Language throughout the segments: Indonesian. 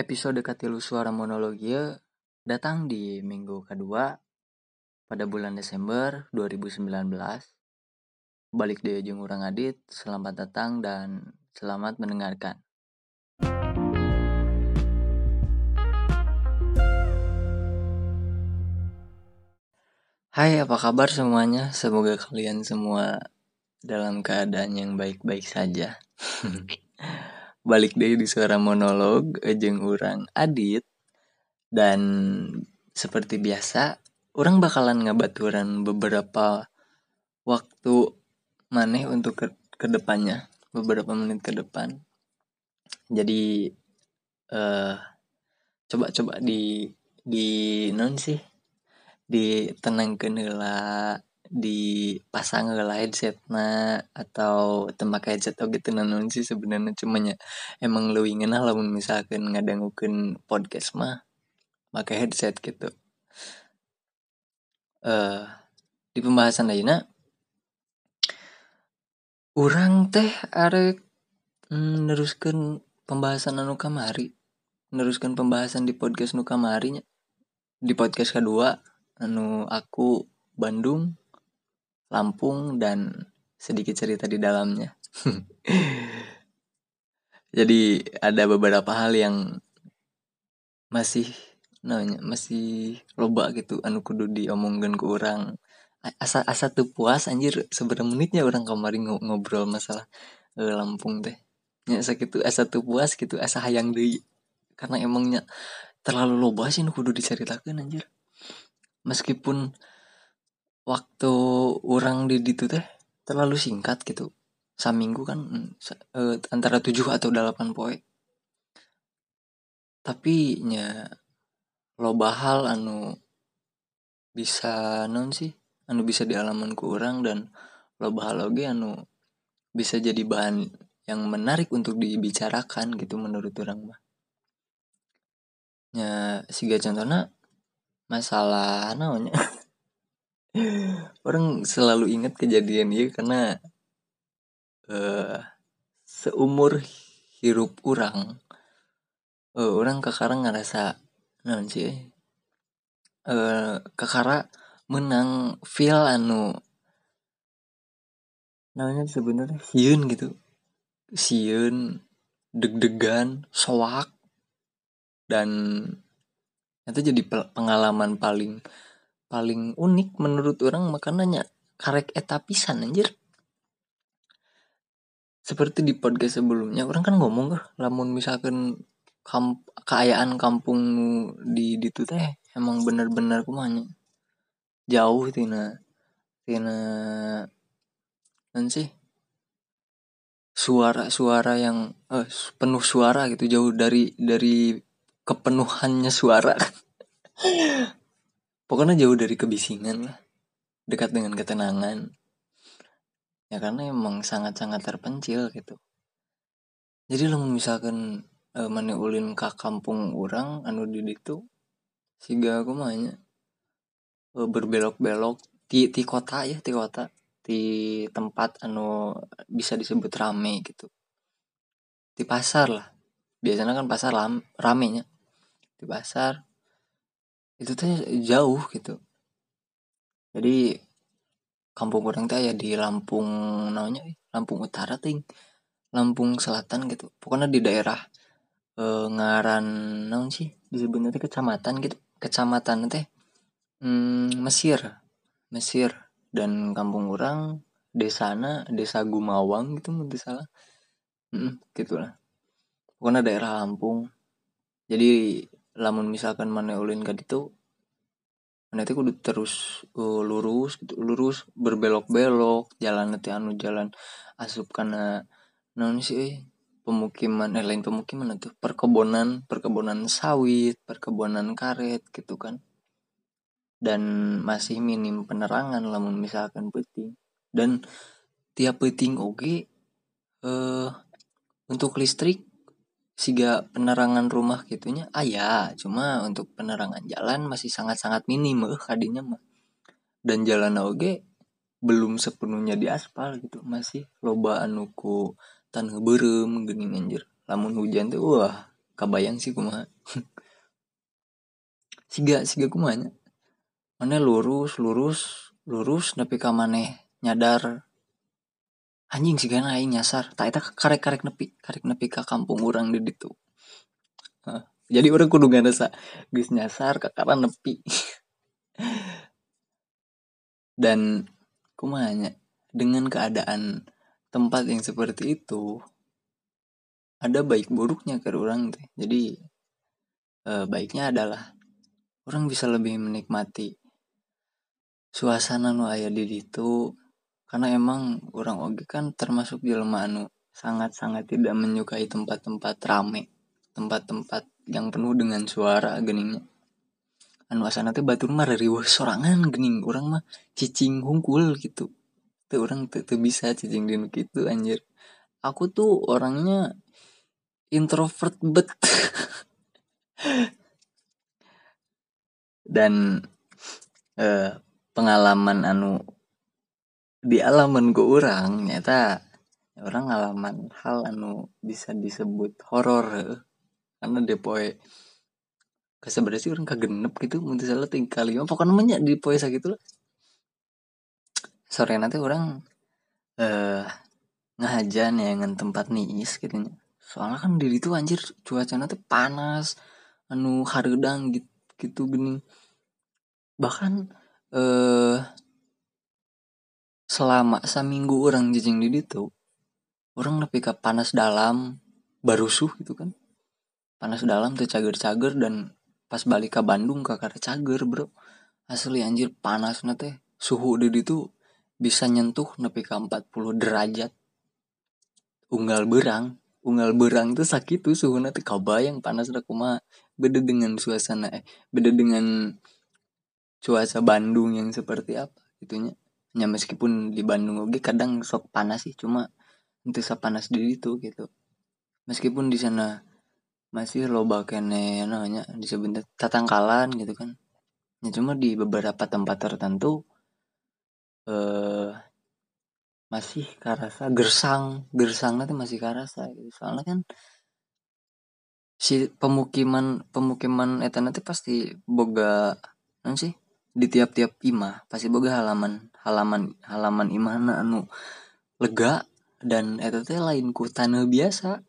Episode Katilu Suara Monologia datang di minggu kedua pada bulan Desember 2019. Balik di ujung orang Adit, selamat datang dan selamat mendengarkan. Hai, apa kabar semuanya? Semoga kalian semua dalam keadaan yang baik-baik saja. balik deh di suara monolog ejeng orang Adit. Dan seperti biasa orang bakalan ngabaturan beberapa waktu maneh untuk ke ke depannya beberapa menit ke depan. Jadi eh coba-coba di di non sih di tenang kenela dipasang ke headset na atau tembak headset atau gitu nanon sih sebenarnya. Cumanya emang lu ingin lah misalkan ngadangukin podcast mah pakai headset gitu. Eh uh, di pembahasan lainnya orang teh arek mm, neruskan pembahasan anu kamari neruskan pembahasan di podcast nu kamarinya di podcast kedua anu aku Bandung Lampung dan sedikit cerita di dalamnya. Jadi ada beberapa hal yang masih namanya masih loba gitu. Anu kudu diomongkan ke orang asa asa tuh puas anjir. Seberapa menitnya orang kemarin ngobrol masalah e, Lampung teh. Ya sakit asa tuh puas gitu asa hayang deh karena emangnya terlalu loba sih nu kudu diceritakan anjir. Meskipun waktu orang di itu teh terlalu singkat gitu. Saminggu kan uh, antara 7 atau 8 poe. Tapi nya lo bahal anu bisa non sih anu bisa di ku orang dan lo bahal oge anu bisa jadi bahan yang menarik untuk dibicarakan gitu menurut orang mah. Nya siga contohnya masalah namanya orang selalu ingat kejadian ini karena uh, seumur hirup orang uh, orang kekarang ngerasa non sih uh, kekara menang feel anu namanya sebenarnya? Siun gitu. Siun deg-degan soak dan itu jadi pengalaman paling paling unik menurut orang makanannya karek etapisan anjir. Seperti di podcast sebelumnya orang kan ngomong lah lamun misalkan kamp keayaan kampung di di tuh teh emang bener-bener kumanya jauh tina tina dan sih suara-suara yang eh, penuh suara gitu jauh dari dari kepenuhannya suara pokoknya jauh dari kebisingan lah. Dekat dengan ketenangan. Ya karena emang sangat-sangat terpencil gitu. Jadi lo misalkan e, mana ulin ke kampung orang anu di itu sehingga aku mahnya e, berbelok-belok di di kota ya di kota di tempat anu bisa disebut rame gitu. Di pasar lah. Biasanya kan pasar lam, ramenya. Di pasar itu tuh jauh gitu. Jadi kampung orang teh ya di Lampung namanya Lampung Utara ting Lampung Selatan gitu. Pokoknya di daerah e, ngaran naon sih sebenarnya kecamatan gitu. Kecamatan teh hmm, Mesir Mesir. Dan kampung orang desana desa Gumawang gitu mungkin salah. Hmm, gitulah. Pokoknya daerah Lampung. Jadi lamun misalkan mana ulin ke itu mana itu kudu terus uh, lurus gitu lurus berbelok-belok jalan nanti anu jalan asup karena non sih eh, pemukiman eh lain pemukiman itu perkebunan perkebunan sawit perkebunan karet gitu kan. Dan masih minim penerangan lamun misalkan penting dan tiap penting oke eh untuk listrik siga penerangan rumah gitunya ah ya cuma untuk penerangan jalan masih sangat-sangat minim eh kadinya mah. Dan jalan oge belum sepenuhnya di aspal gitu masih loba anuku tanah berem gini anjir lamun hujan tuh wah kabayang sih kumaha. Siga siga kumanya mana lurus lurus lurus tapi ka maneh nyadar anjing sih kan aing nyasar. Tak eta karek karek nepi karek nepi ke kampung orang di ditu. Jadi orang kudu ngerasa geus nyasar ke karena nepi. Dan kumanya dengan keadaan tempat yang seperti itu ada baik buruknya ke orang teh. Jadi eh, baiknya adalah orang bisa lebih menikmati suasana nu aya di situ karena emang orang oge kan termasuk jelema anu sangat-sangat tidak menyukai tempat-tempat rame tempat-tempat yang penuh dengan suara geningnya. Anu asana teh batur mah riweuh sorangan gening orang mah cicing hungkul gitu. Tuh orang tuh, bisa cicing di gitu anjir. Aku tuh orangnya introvert bet. Dan eh, pengalaman anu di alaman gue orang nyata orang ngalaman hal anu bisa disebut horor karena depoe sebenarnya sih orang kagenep gitu mungkin salah tinggal lima. Pokoknya banyak di poe gitu lah. Sore nanti orang eh ngajan ya dengan tempat niis gitu soalnya kan di itu anjir cuaca nanti panas anu harudang gitu gitu gini bahkan eh selama seminggu orang jijing di itu orang lebih ke panas dalam barusuh gitu kan. Panas dalam tuh cager-cager dan pas balik ke Bandung ke cager bro. Asli anjir panas nate suhu di itu bisa nyentuh nepi ke 40 derajat. Unggal berang unggal berang tuh sakit tuh suhu nanti bayang panas kuma beda dengan suasana eh beda dengan cuaca Bandung yang seperti apa itunya ya meskipun di Bandung oke kadang sok panas sih cuma itu panas di itu gitu. Meskipun di sana masih loba kene namanya disebut tatangkalan gitu kan. Ya cuma di beberapa tempat tertentu eh masih karasa gersang gersang nanti masih karasa gitu. soalnya kan si pemukiman pemukiman eta nanti pasti boga non sih di tiap-tiap imah pasti boga halaman halaman halaman imah anu lega dan eta teh lain ku tanah biasa.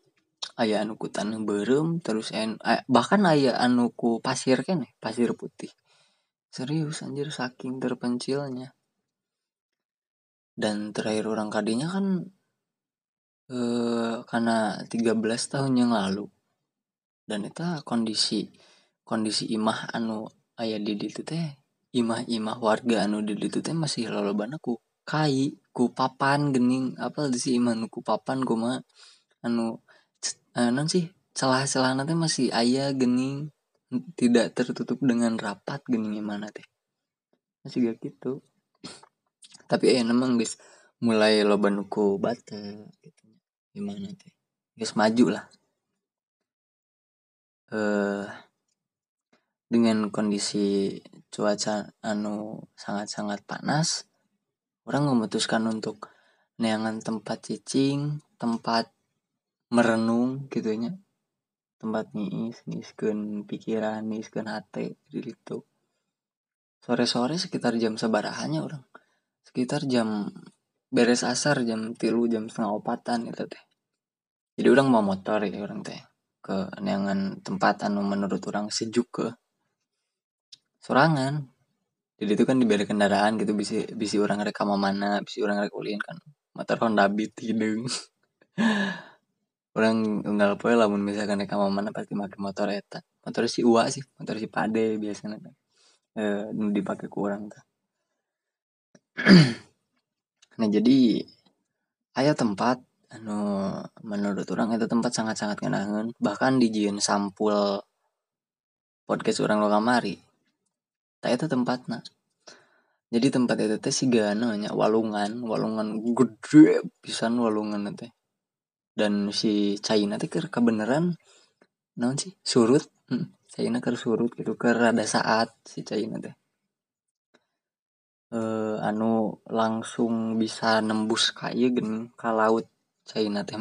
Ayah anu ku tanah berem terus en eh, bahkan ayah anu ku pasir kan pasir putih. Serius anjir saking terpencilnya. Dan terakhir orang kadinya kan eh, karena 13 tahun yang lalu. Dan itu kondisi kondisi imah anu ayah di itu teh imah-imah warga anu di itu teh masih lolobana ku kai ku papan gening apa di imah anu ku papan ku mah anu eh, sih celah-celah nanti masih ayah gening tidak tertutup dengan rapat gening gimana teh. Masih gak gitu. Tapi eh emang guys mulai lo banuku bata gitu. Gimana teh? Guys maju lah. Eh dengan kondisi cuaca anu sangat-sangat panas orang memutuskan untuk neangan tempat cicing tempat merenung gitunya tempat niis niiskan pikiran niiskan hati gitu. Sore-sore sekitar jam sebarahannya orang. Sekitar jam beres asar jam tilu jam setengah opatan itu teh. Jadi orang mau motor ya orang teh ke neangan tempat anu menurut orang sejuk ke sorangan. Jadi itu kan diberi kendaraan gitu bisa bisa orang rekam mana bisa orang rek ulin kan. Motor Honda Beat hidung orang unggal poe lamun misalkan rekam mana pasti pakai motor eta. Motor si uak sih motor si pade biasanya. Kan eh, dipakai kurang tuh nah jadi ayah tempat anu menurut orang itu tempat sangat-sangat kenangan bahkan dijieun sampul podcast orang lo kamari tak itu tempat nah. Jadi tempat itu teh si hanya walungan. Walungan gede pisan walungan teh dan si China teh ker kebenaran naon sih? Surut. Hmm, China ker surut gitu ker ada saat si China teh. Eh, anu langsung bisa nembus kayu gen ke laut China teh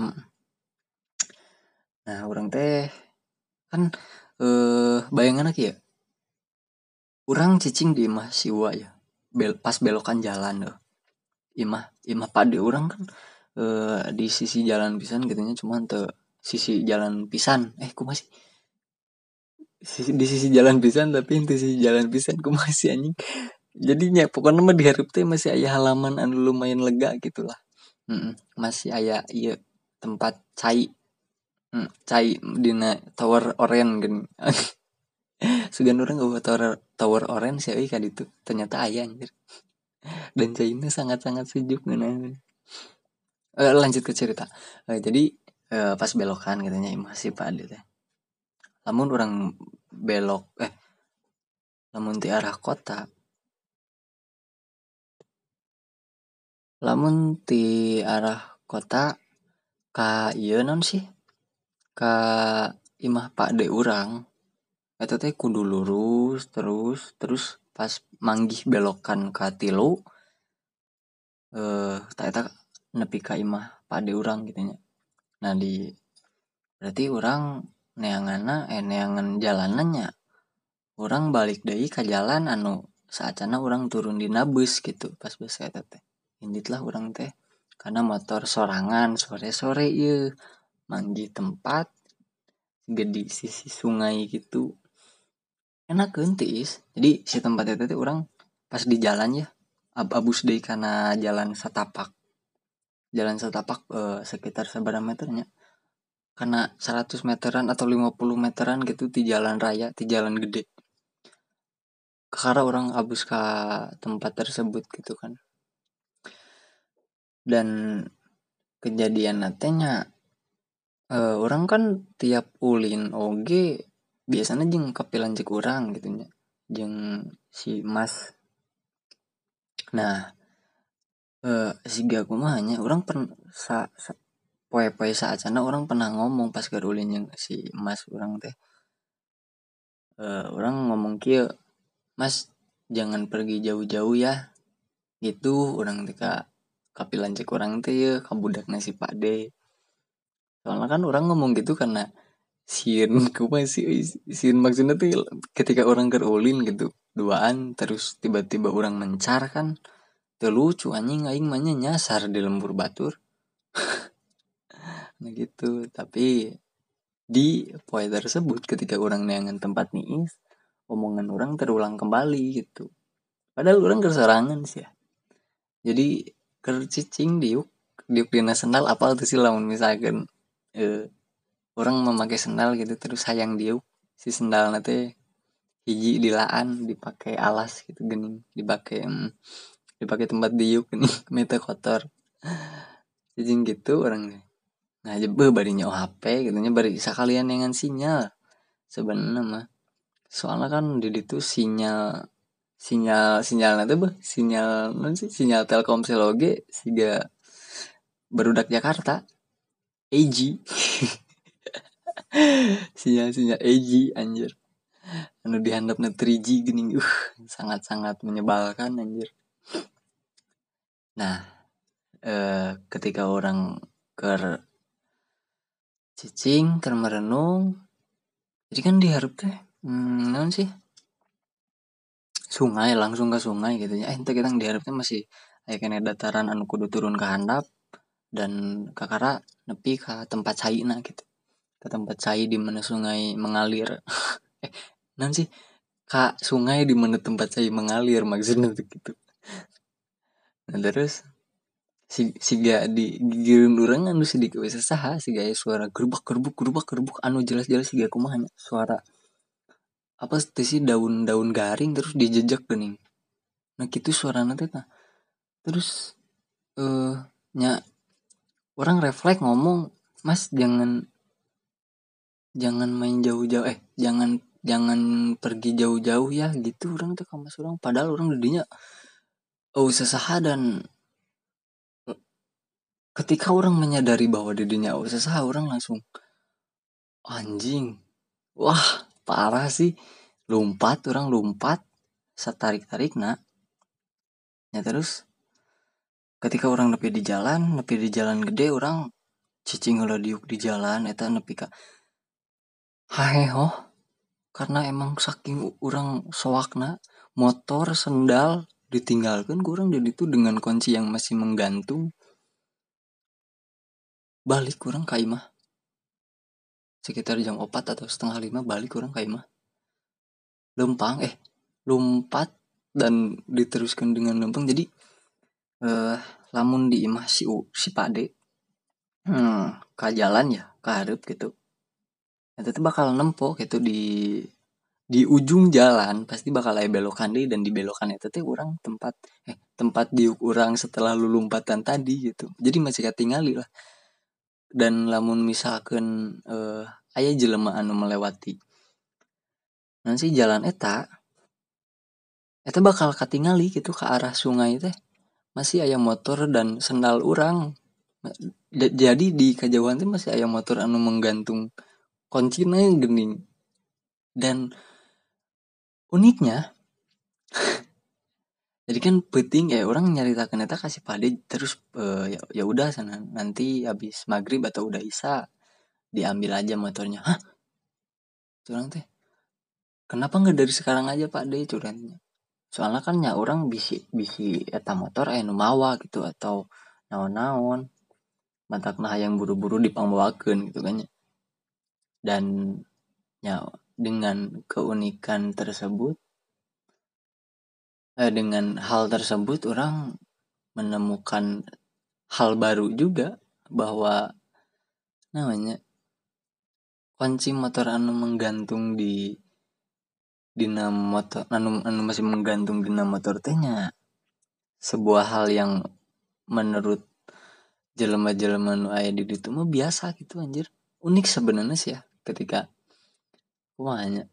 nah orang teh kan eh bayangan lagi ya orang cicing di imah siwa ya. Bel pas belokan jalan loh imah imah pade orang kan eh di sisi jalan pisan gitunya cuman te sisi jalan pisan. Eh ku masih sisi, di sisi jalan pisan tapi di sisi jalan pisan ku masih anjing? Jadinya pokoknya mah diharap teh masih ayah halaman anu lumayan lega gitulah mm masih ayah iya tempat cai. Mm, cai dina tower oren gini sugan orang gak tower tower oren sih kan itu. Ternyata ayah anjir. Dan cairnya sangat-sangat sejuk nah uh, lanjut ke cerita. Uh, jadi uh, pas belokan katanya masih pada teh namun orang belok eh namun di arah kota. Lamun di arah kota ka iya non sih? Ka imah pak de urang itu teh kudu lurus terus terus pas manggih belokan ka tilu eh tak tak nepi ka imah pak de urang gitu nya. Nah di berarti orang neangana eh neangan jalanannya orang balik dari ke jalan anu saatnya orang turun di nabus gitu pas bus kayak teh. Indit lah orang teh karena motor sorangan sore-sore ya manggi tempat gede sisi sungai gitu enak gentis jadi si tempat itu tuh orang pas di jalan ya. Ab abus deh karena jalan setapak. Jalan setapak eh, sekitar seberapa meternya? Karena 100 meteran atau 50 meteran gitu di jalan raya di jalan gede. Karena orang abus ke tempat tersebut gitu kan. Dan kejadian natenya uh, orang kan tiap ulin oge biasanya jeng kapilan cek orang gitu jeng si mas. Nah uh, si gaku hanya orang pernah sa, sa poe-poe saat sana orang pernah ngomong pas garulin yang si mas orang teh. Uh, orang ngomong kia mas jangan pergi jauh-jauh ya. Gitu orang teh kapilan cek orang teh ya kabudak nasi pade. Soalnya kan orang ngomong gitu karena sin ku masih sin maksudnya tuh ketika orang kerulin gitu duaan terus tiba-tiba orang mencar kan lucu anjing aing mahnya nyasar di lembur batur. Nah gitu tapi di poin tersebut ketika orang neangan tempat nih omongan orang terulang kembali gitu. Padahal orang keserangan sih ya. Jadi kercicing diuk diuk dina sendal apa tuh sih lamun misalkan eh, orang memakai sendal gitu terus sayang diuk si sendal nanti hiji dilaan dipakai alas gitu gini dipakai um, dipakai tempat diuk ini meta kotor. Cicing gitu orang nah jebe barinya HP gitu nya bari sekalian dengan sinyal. Sebenarnya mah soalnya kan di itu sinyal sinyal sinyal nanti bah sinyal non sih sinyal Telkomsel oge siga berudak Jakarta AG sinyal sinyal AG anjir. Anu dihandap 3G gini uh sangat sangat menyebalkan anjir. Nah eh, ketika orang ker cicing ker merenung jadi kan diharap teh hmm, non sih? Sungai langsung ke sungai gitu ya. Eh kita diharapkan masih kayak kena dataran anu kudu turun ke handap dan kakara nepi ke tempat nah gitu ke tempat cai di mana sungai mengalir. Eh nanti kak sungai di mana tempat cai mengalir maksudnya gitu nah terus si si gak di gigirin orang anu sedikit bisa sah si gaya suara gerubak gerubuk gerubak gerubuk anu jelas jelas si gak kumahnya suara apa sih daun-daun garing terus dijejak gening nah gitu suara nanti nah terus eh uh, nya orang refleks ngomong mas jangan jangan main jauh-jauh eh jangan jangan pergi jauh-jauh ya gitu orang tuh mas orang. Padahal orang didinya oh sesaha dan ketika orang menyadari bahwa didinya oh sesaha orang langsung anjing wah parah sih lompat orang lompat setarik tarik nak. Ya terus ketika orang nepi di jalan nepi di jalan gede orang cicing diuk di jalan eta nepi ka haheho karena emang saking orang soakna motor sendal ditinggalkan kurang jadi itu dengan kunci yang masih menggantung balik kurang ke imah. Sekitar jam 4 atau setengah lima balik kurang ke imah. Lempang eh lompat dan diteruskan dengan lempang jadi eh lamun di imah si U, si Pade hmm, ke jalan ya ke gitu itu tuh bakal nempok gitu di di ujung jalan pasti bakal ada belokan deh dan di belokan itu tuh orang tempat eh tempat di orang setelah lu lompatan tadi gitu. Jadi masih ketinggali lah. Dan lamun misalkan eh, ayah jelema anu melewati nanti jalan eta eta bakal ketinggali gitu ke arah sungai teh. Masih ayah motor dan sendal orang jadi di kejauhan tuh masih ayah motor anu menggantung kuncinya gening. Dan uniknya jadi kan penting ya orang nyaritakan eta kasih pade terus uh, ya ya udah sana. Nanti habis maghrib atau udah isa diambil aja motornya. Hah? Curang teh. Kenapa nggak dari sekarang aja pak de curangnya soalnya kan ya orang bisi bisi eta motor eh mawa gitu atau naon-naon. Matakna yang buru-buru dipangbawakan gitu kan ya dan ya dengan keunikan tersebut eh, dengan hal tersebut orang menemukan hal baru juga bahwa namanya kunci motor anu menggantung di dina motor anu, anu masih menggantung dina motor tehnya sebuah hal yang menurut jelema-jelema nu aya di ditu mah biasa gitu anjir. Unik sebenarnya sih ya ketika kumanya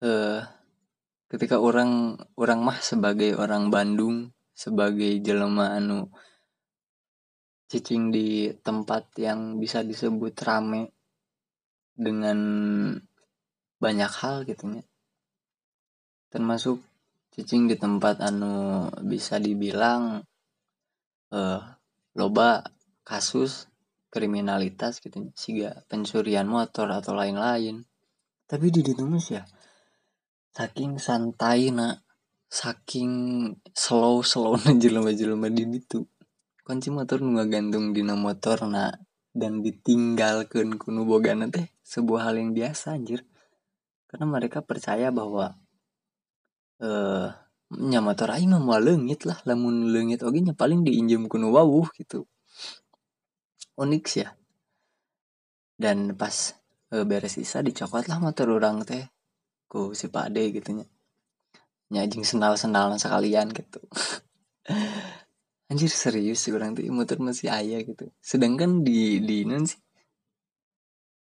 eh ketika orang orang mah sebagai orang Bandung sebagai jelema anu cicing di tempat yang bisa disebut rame dengan banyak hal gitu ya termasuk cicing di tempat anu bisa dibilang eh loba kasus kriminalitas gitu sehingga pencurian motor atau lain-lain. Tapi di Indonesia saking santai nak saking slow slow na jelema jelema di itu kunci motor nu gantung dina motor na dan ditinggalkan kuno bogana teh sebuah hal yang biasa anjir. Karena mereka percaya bahwa eh nya motor aing mah lah lamun leungit oge paling diinjem kuno wawuh gitu unik sih ya. Dan pas e, beres isa dicokot lah motor orang teh ku si pade gitu nya. Nyajing senal senal sekalian gitu. Anjir serius sih orang tuh motor masih ayah gitu. Sedangkan di di non sih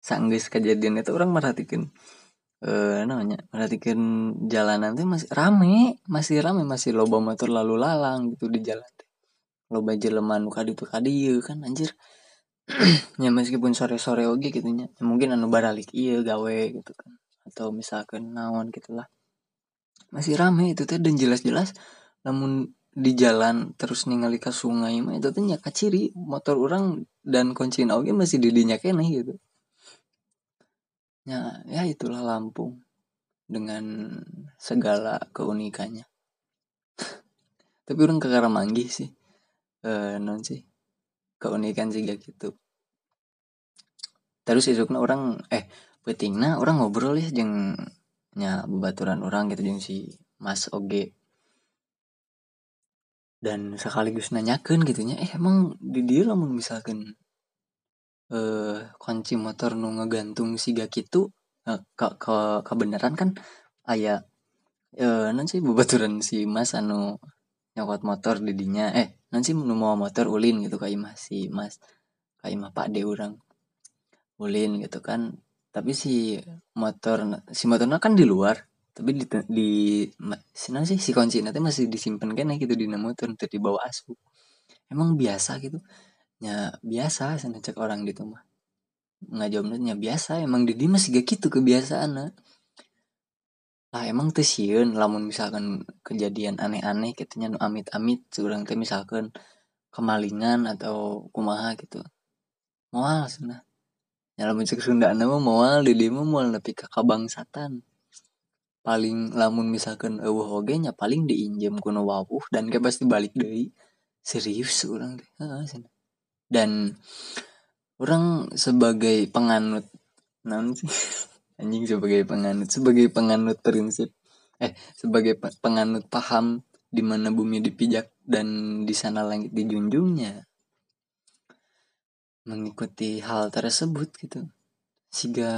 sanggis kejadian itu orang merhatikan eh namanya merhatikan jalanan tuh masih rame masih rame masih loba motor lalu lalang gitu di jalan loba jelema nu kadi tuh kadi kan anjir ya meskipun sore-sore oke gitu ya, mungkin anu baralik iya gawe gitu kan. Atau misalkan naon gitulah masih rame itu teh dan jelas-jelas namun di jalan terus ningali ke sungai mah itu teh ciri motor orang dan kunci oge masih didinya kene gitu. Ya ya itulah Lampung dengan segala keunikannya. Tapi orang ke Karamanggih sih eh non sih keunikan juga gitu. Terus isukna orang eh petingna orang ngobrol ya jeng nya bebaturan orang gitu jeng si Mas Oge dan sekaligus nanyakan gitunya eh emang di dia lamun misalkan eh kunci motor nu ngegantung siga gitu eh, ke, ke kebenaran kan? Ayah eh nanti bebaturan si Mas anu nyokot motor didinya. Eh nanti mau motor ulin gitu kayak si mas kayak imah pak de orang ulin gitu kan. Tapi si motor si motornya kan di luar. Tapi di, di si sih si kunci nanti masih disimpan kan gitu di motor untuk dibawa asuh emang biasa gitu. Ya biasa sana cek orang gitu mah nggak jawabnya biasa. Emang di masih gak gitu kebiasaan nah lah emang tuh sieun lamun misalkan kejadian aneh-aneh katanya nu amit-amit seorang teh misalkan kemalingan atau kumaha gitu. Mual sana ya lamun cek Sunda nama moal di dia moal nepi paling lamun misalkan eueuh paling diinjem kuno wawuh dan kayak pasti balik deui. Serius orang deh dan orang sebagai penganut non sih anjing sebagai penganut sebagai penganut prinsip eh sebagai penganut paham di mana bumi dipijak dan di sana langit dijunjungnya. Mengikuti hal tersebut gitu. Sehingga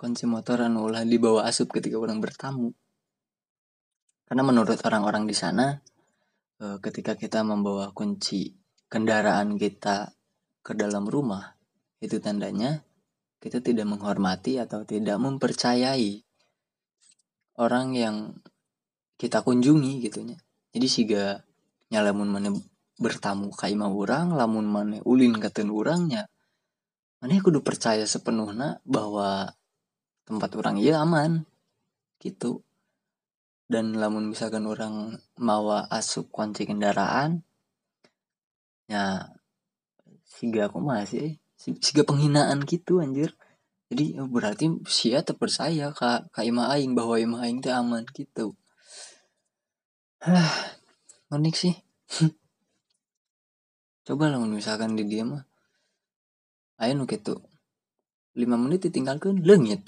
kunci motor anu ulah dibawa asup ketika orang bertamu. Karena menurut orang-orang di sana eh, ketika kita membawa kunci kendaraan kita ke dalam rumah itu tandanya kita tidak menghormati atau tidak mempercayai orang yang kita kunjungi gitunya jadi siga nyalamun mana bertamu ka imah orang lamun mana ulin katen orangnya mana kudu percaya sepenuhnya bahwa tempat orang iya aman gitu. Dan lamun misalkan orang mawa asup kunci kendaraan ya siga aku masih siga penghinaan gitu anjir. Jadi oh, berarti sia terpercaya ka ka ima aing bahwa ima aing teh aman gitu. Hah, unik sih. Coba lah misalkan di dia mah. Ayo nu gitu lima menit ditinggalkan lengit.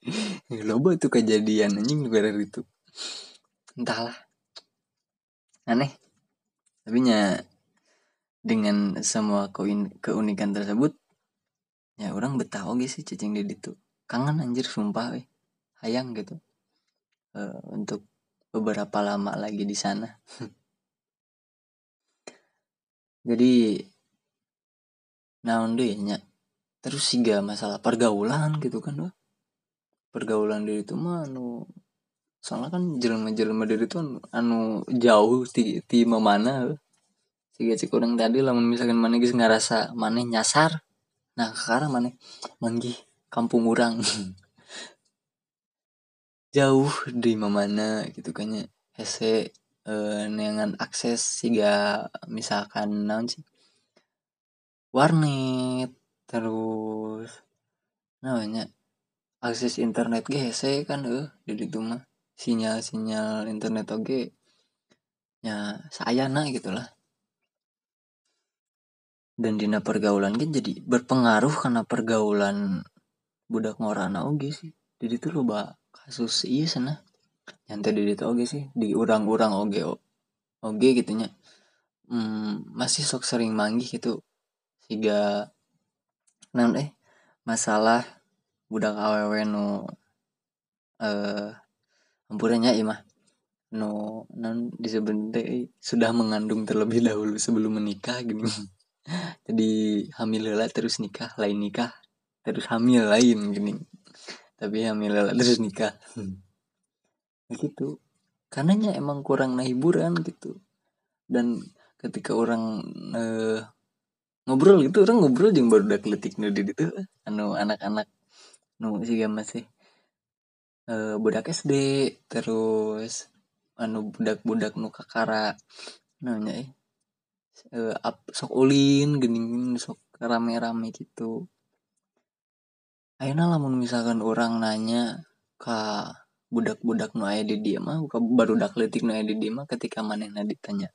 Loba tuh kejadian anjing gara itu. Entahlah. Aneh. Tapi nya dengan semua keunikan tersebut ya orang betah oke sih cacing di itu kangen anjir sumpah eh. hayang gitu. Uh, untuk beberapa lama lagi di sana. Jadi naon deh nya. Terus siga masalah pergaulan gitu kan wah. Pergaulan diri itu mah anu soalnya kan jelma-jelma diri itu anu, anu jauh ti, ti mana siga cik orang tadi lah misalkan mana guys ngerasa mana nyasar nah sekarang mana manggi kampung orang jauh di mana gitu kan ya hese eh, dengan akses siga misalkan naon sih? Warnet terus namanya akses internet GC kan eh di itu mah sinyal sinyal internet oke ya saya nak gitulah dan dina pergaulan kan jadi berpengaruh karena pergaulan budak ngorana oke sih. Jadi tuh loba kasus iya sana. Yang tadi itu oke sih di urang-urang oke oke gitunya hmm, masih sok sering manggih gitu sehingga non eh masalah budak awewe nu eh ampurannya imah no non disebut sudah mengandung terlebih dahulu sebelum menikah gini jadi hamil lah terus nikah lain nikah terus hamil lain gini. Tapi hamil lah terus nikah. Begitu karenanya emang kurang nah hiburan gitu. Dan ketika orang eh, ngobrol gitu orang ngobrol jeung baru udah keletik nu di itu anu anak-anak nu sih. Masih uh, budak SD terus anu budak-budak nu kakara namanya eh uh, ap, sok ulin gening sok rame-rame gitu. Ayeuna lamun misalkan orang nanya ke budak-budak nu aya di dia mah baru udah keletik nu aya di dia mah ketika manehna ditanya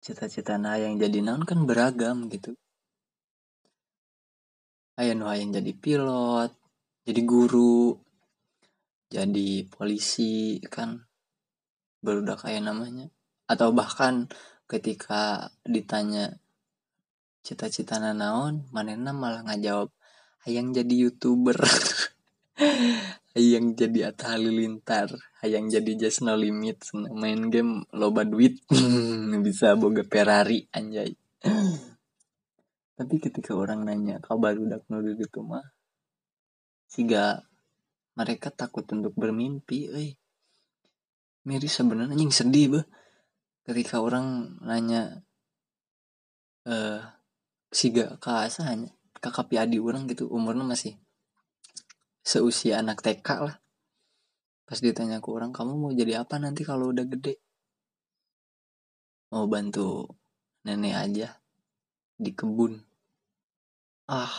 cita-cita nah yang jadi naon? Kan beragam gitu. Ayah nu yang jadi pilot jadi guru jadi polisi kan. Baru udah kayak namanya. Atau bahkan ketika ditanya cita-cita naon manena malah ngajawab hayang jadi youtuber. Hayang jadi Atta Halilintar. Hayang jadi just no limit. Main game loba duit. Bisa boga Ferrari anjay. Tapi ketika orang nanya kau baru dak nuduh gitu mah? Siga mereka takut untuk bermimpi eh Miri sebenarnya yang sedih bah ketika orang nanya eh siga hanya kakak adi orang gitu umurnya masih seusia anak TK lah. Pas ditanya ke orang kamu mau jadi apa nanti kalau udah gede? Mau bantu nenek aja di kebun. Ah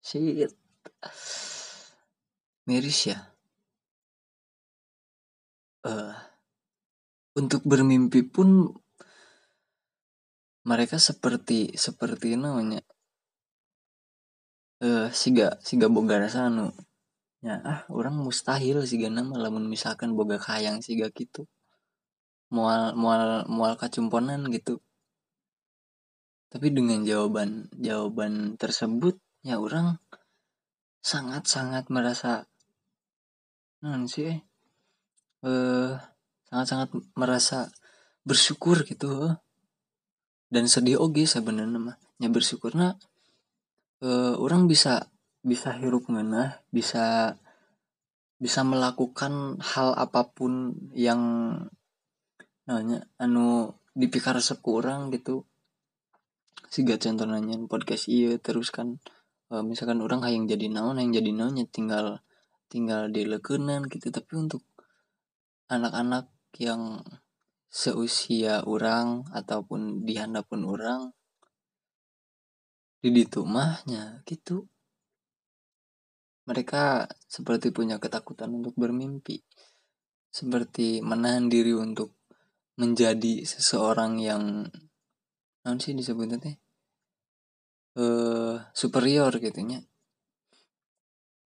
shit. Miris ya? Uh, untuk bermimpi pun mereka seperti seperti namanya. Eh uh, siga siga boga rasa anu ya ah orang mustahil sih nama lamun misalkan boga kayang siga gitu. Mual mual mual kacumponan gitu. Tapi dengan jawaban jawaban tersebut ya orang sangat sangat merasa non sih eh uh, sangat sangat merasa bersyukur gitu. Dan sedih oge sebenarnya mah bersyukur. Nah uh, orang bisa bisa hirup ngena bisa bisa melakukan hal apa pun yang namanya anu dipikar sekurang gitu. Siga contoh nanya podcast iya terus kan uh, misalkan orang yang jadi naon yang jadi naonnya tinggal tinggal dilekunan gitu. Tapi untuk anak-anak yang seusia orang ataupun di handapun orang di ditu mahnya gitu. Mereka seperti punya ketakutan untuk bermimpi, seperti menahan diri untuk menjadi seseorang yang non sih disebutnya teh? Uh, superior gitunya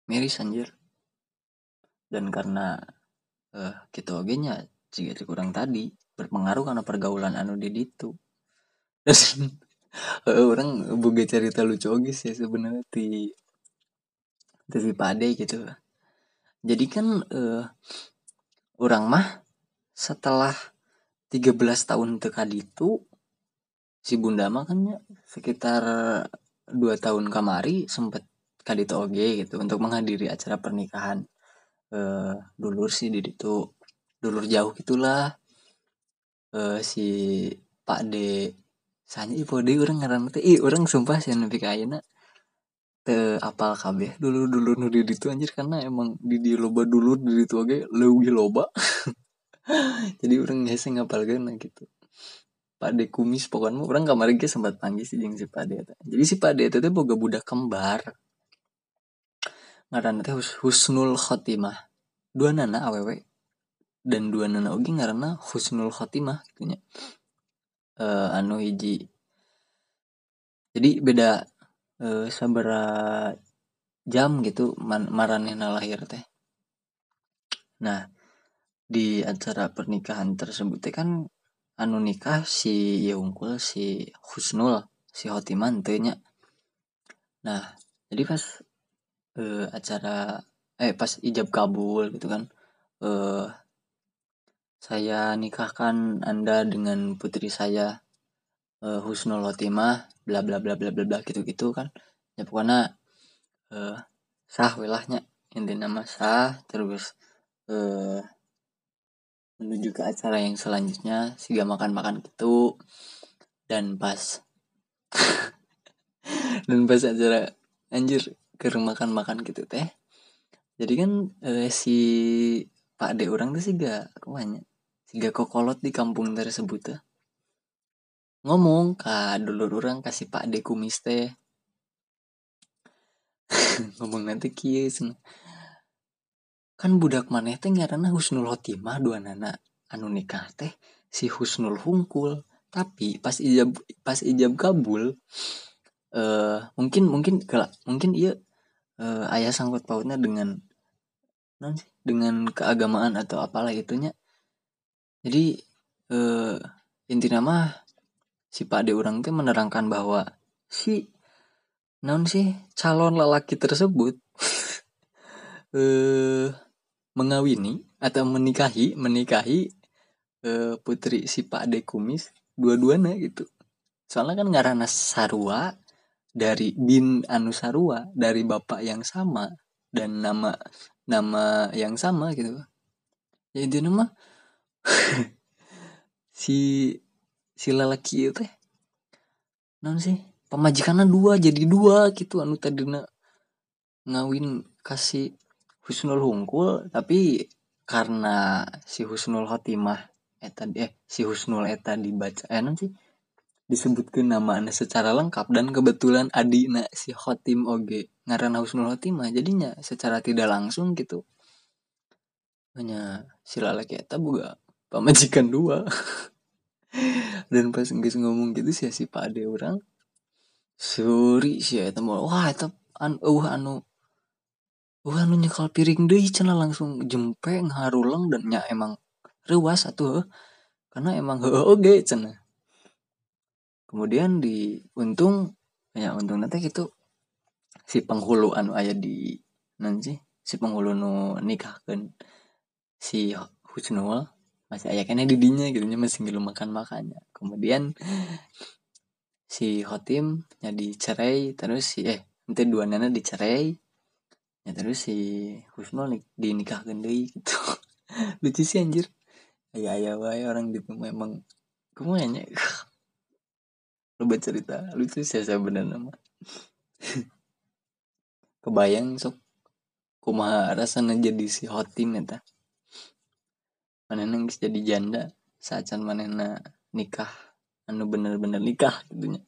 miris anjir. Dan karena uh, kita oge nya jika kurang tadi berpengaruh karena pergaulan anu di itu terus orang buka cerita lucu oge sih sebenarnya di dari pade gitu. Jadi kan uh, orang mah setelah 13 tahun tekad itu si bunda mah kan ya sekitar dua tahun kamari sempet kadito oge gitu untuk menghadiri acara pernikahan uh, dulur sih di itu dulur jauh gitulah. Uh, si Pak D sanya ipo D orang ngaran teh? Ih orang sumpah sih nepi ka te apal kabeh dulu dulu nu di itu anjir karena emang di di loba dulu di itu aja lebih loba. Jadi orang biasa ngapal kan gitu. Pak De kumis pokoknya orang kamar ge sempat panggil si jeng si Pak De jadi si Pak De itu tuh boga budak kembar. Ngaran Hus Husnul Khotimah. Dua nana awewe dan dua nana ogi ngaranna Husnul Khotimah gitunya uh, anu hiji. Jadi beda uh, sabara jam gitu man, maranehna lahir teh. Nah di acara pernikahan tersebut teh kan anu nikah si Yeungkul si Husnul si Hotiman nya. Nah jadi pas uh, acara eh pas ijab kabul gitu kan uh, saya nikahkan anda dengan putri saya uh, Husnul Hotimah bla bla bla bla bla bla gitu gitu kan. Ya pokoknya uh, sah wilahnya intinya nama sah terus uh, menuju ke acara yang selanjutnya siga makan makan gitu dan pas. Dan pas acara anjir ke makan makan gitu teh. Jadi kan uh, si Pak De orang tuh sih gak ke mana sih gak kokolot di kampung tersebut tuh ngomong ka dulur orang kasih pak de kumis teh. Ngomong nanti kies kan budak maneh teh ngaranna Husnul Khotimah dua nana. Anu nikah teh si Husnul Hungkul. Tapi pas ijab pas ijab kabul uh, mungkin mungkin kelak mungkin iya uh, ayah sangkut pautnya dengan non dengan keagamaan atau apalah itunya jadi uh, inti nama si Pak De orang tuh menerangkan bahwa si non sih calon lelaki tersebut eh mengawini atau menikahi menikahi eh, putri si Pak De Kumis dua-duanya gitu. Soalnya kan ngarana Sarua dari bin anu Sarua dari bapak yang sama dan nama nama yang sama gitu. Ya nama si si lelaki teh non sih pemajikannya dua jadi dua gitu. Anu tadi ngawin kasih Husnul Hungkul tapi karena si Husnul Khotimah eta eh si Husnul eta dibaca eh non sih disebutkan nama anda secara lengkap dan kebetulan adina si Hotim oge ngaran Husnul Hotimah jadinya secara tidak langsung gitu. Hanya si lalaki eta buka pamajikan dua. Dan pas nggak ngomong gitu sih si pak ade orang suri sih eta mau wah eta an uh anu uh anu nyekal piring deh cina langsung jempe ngarulang dan nya emang rewas satu karena emang he oge cina kemudian di untung ya untung nanti gitu si penghulu anu ayah di nanti si penghulu nu nikah kan si Husnul masih ayah kena didinya gitu nya masih ngilu makan makannya. Kemudian si Hotim jadi cerai terus si eh nanti dua nana dicerai ya terus si Husnul nih dinikahkan deh gitu. Lucu sih anjir. Ayah ayah wae orang gitu memang ke mana lu cerita lucu sih saya bener nama. Kebayang sok. Kumaha rasanya jadi si Hotim ya ta mana nangis jadi janda saat mana nikah anu bener-bener nikah gitunya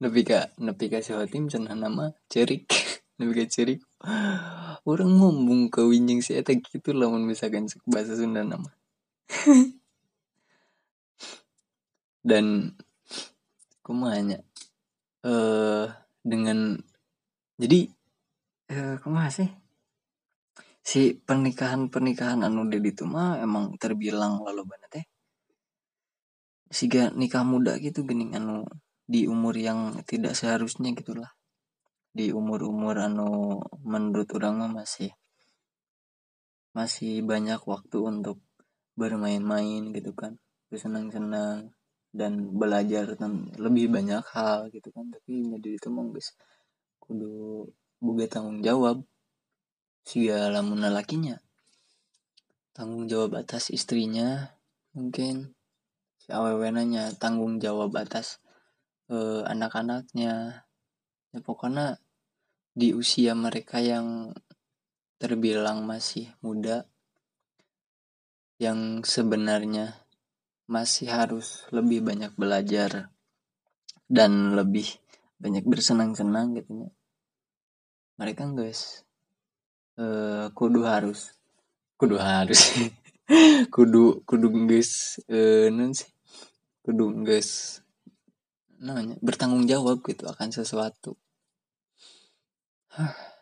nepi ka nepi ka si Hotim nama cerik. Nepi ka cerik orang ngomong ke winjing si eta gitu lamun misalkan bahasa Sunda nama. Dan kumanya eh dengan jadi eh kumaha sih si pernikahan pernikahan anu di itu mah emang terbilang lalu banget teh. Siga nikah muda gitu gening anu di umur yang tidak seharusnya gitulah di umur-umur anu menurut orang mah masih masih banyak waktu untuk bermain-main gitu kan. Bersenang-senang dan belajar dan lebih banyak hal gitu kan. Tapi jadi itu mah guys kudu buga tanggung jawab sia lamun lakinya tanggung jawab atas istrinya mungkin. Si awewenanya tanggung jawab atas eh, anak-anaknya. Ya pokoknya di usia mereka yang terbilang masih muda yang sebenarnya masih harus lebih banyak belajar dan lebih banyak bersenang-senang gitu ya. Mereka guys eh, kudu harus. Kudu harus. Kudu kudu guys eh, non sih? Kudu guys namanya bertanggung jawab gitu akan sesuatu.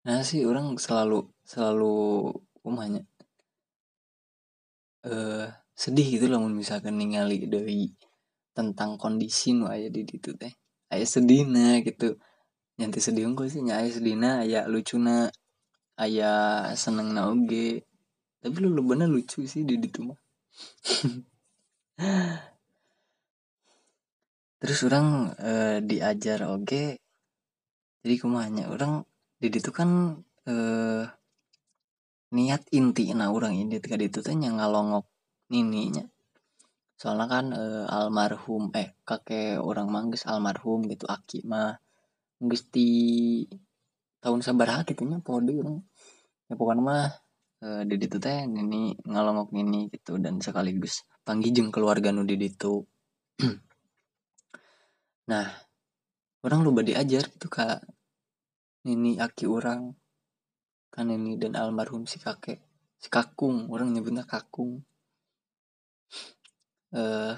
Nah sih orang selalu selalu umahnya eh sedih gitu loh misalkan ningali dari tentang kondisi nu aya di situ teh. Aya sedihna gitu nyanti sedih unggul sih aya sedihna aya lucuna aya seneng na oge. Tapi lu lu bener lucu sih di situ mah. Terus orang eh, diajar oge. Jadi kumanya orang di situ kan eh, niat inti nah orang ini. Ketika itu teh ngalongok nininya. Soalnya kan e, almarhum eh kakek orang manggis almarhum gitu aki mah di tahun sabar gitu nya pode orang ya pokoknya mah e, di itu teh nini ngalongok nini gitu dan sekaligus panggijeng keluarga nu di itu nah orang lupa diajar gitu kak. Nini aki orang kan ini dan almarhum si kakek si kakung orang nyebutnya kakung. Eh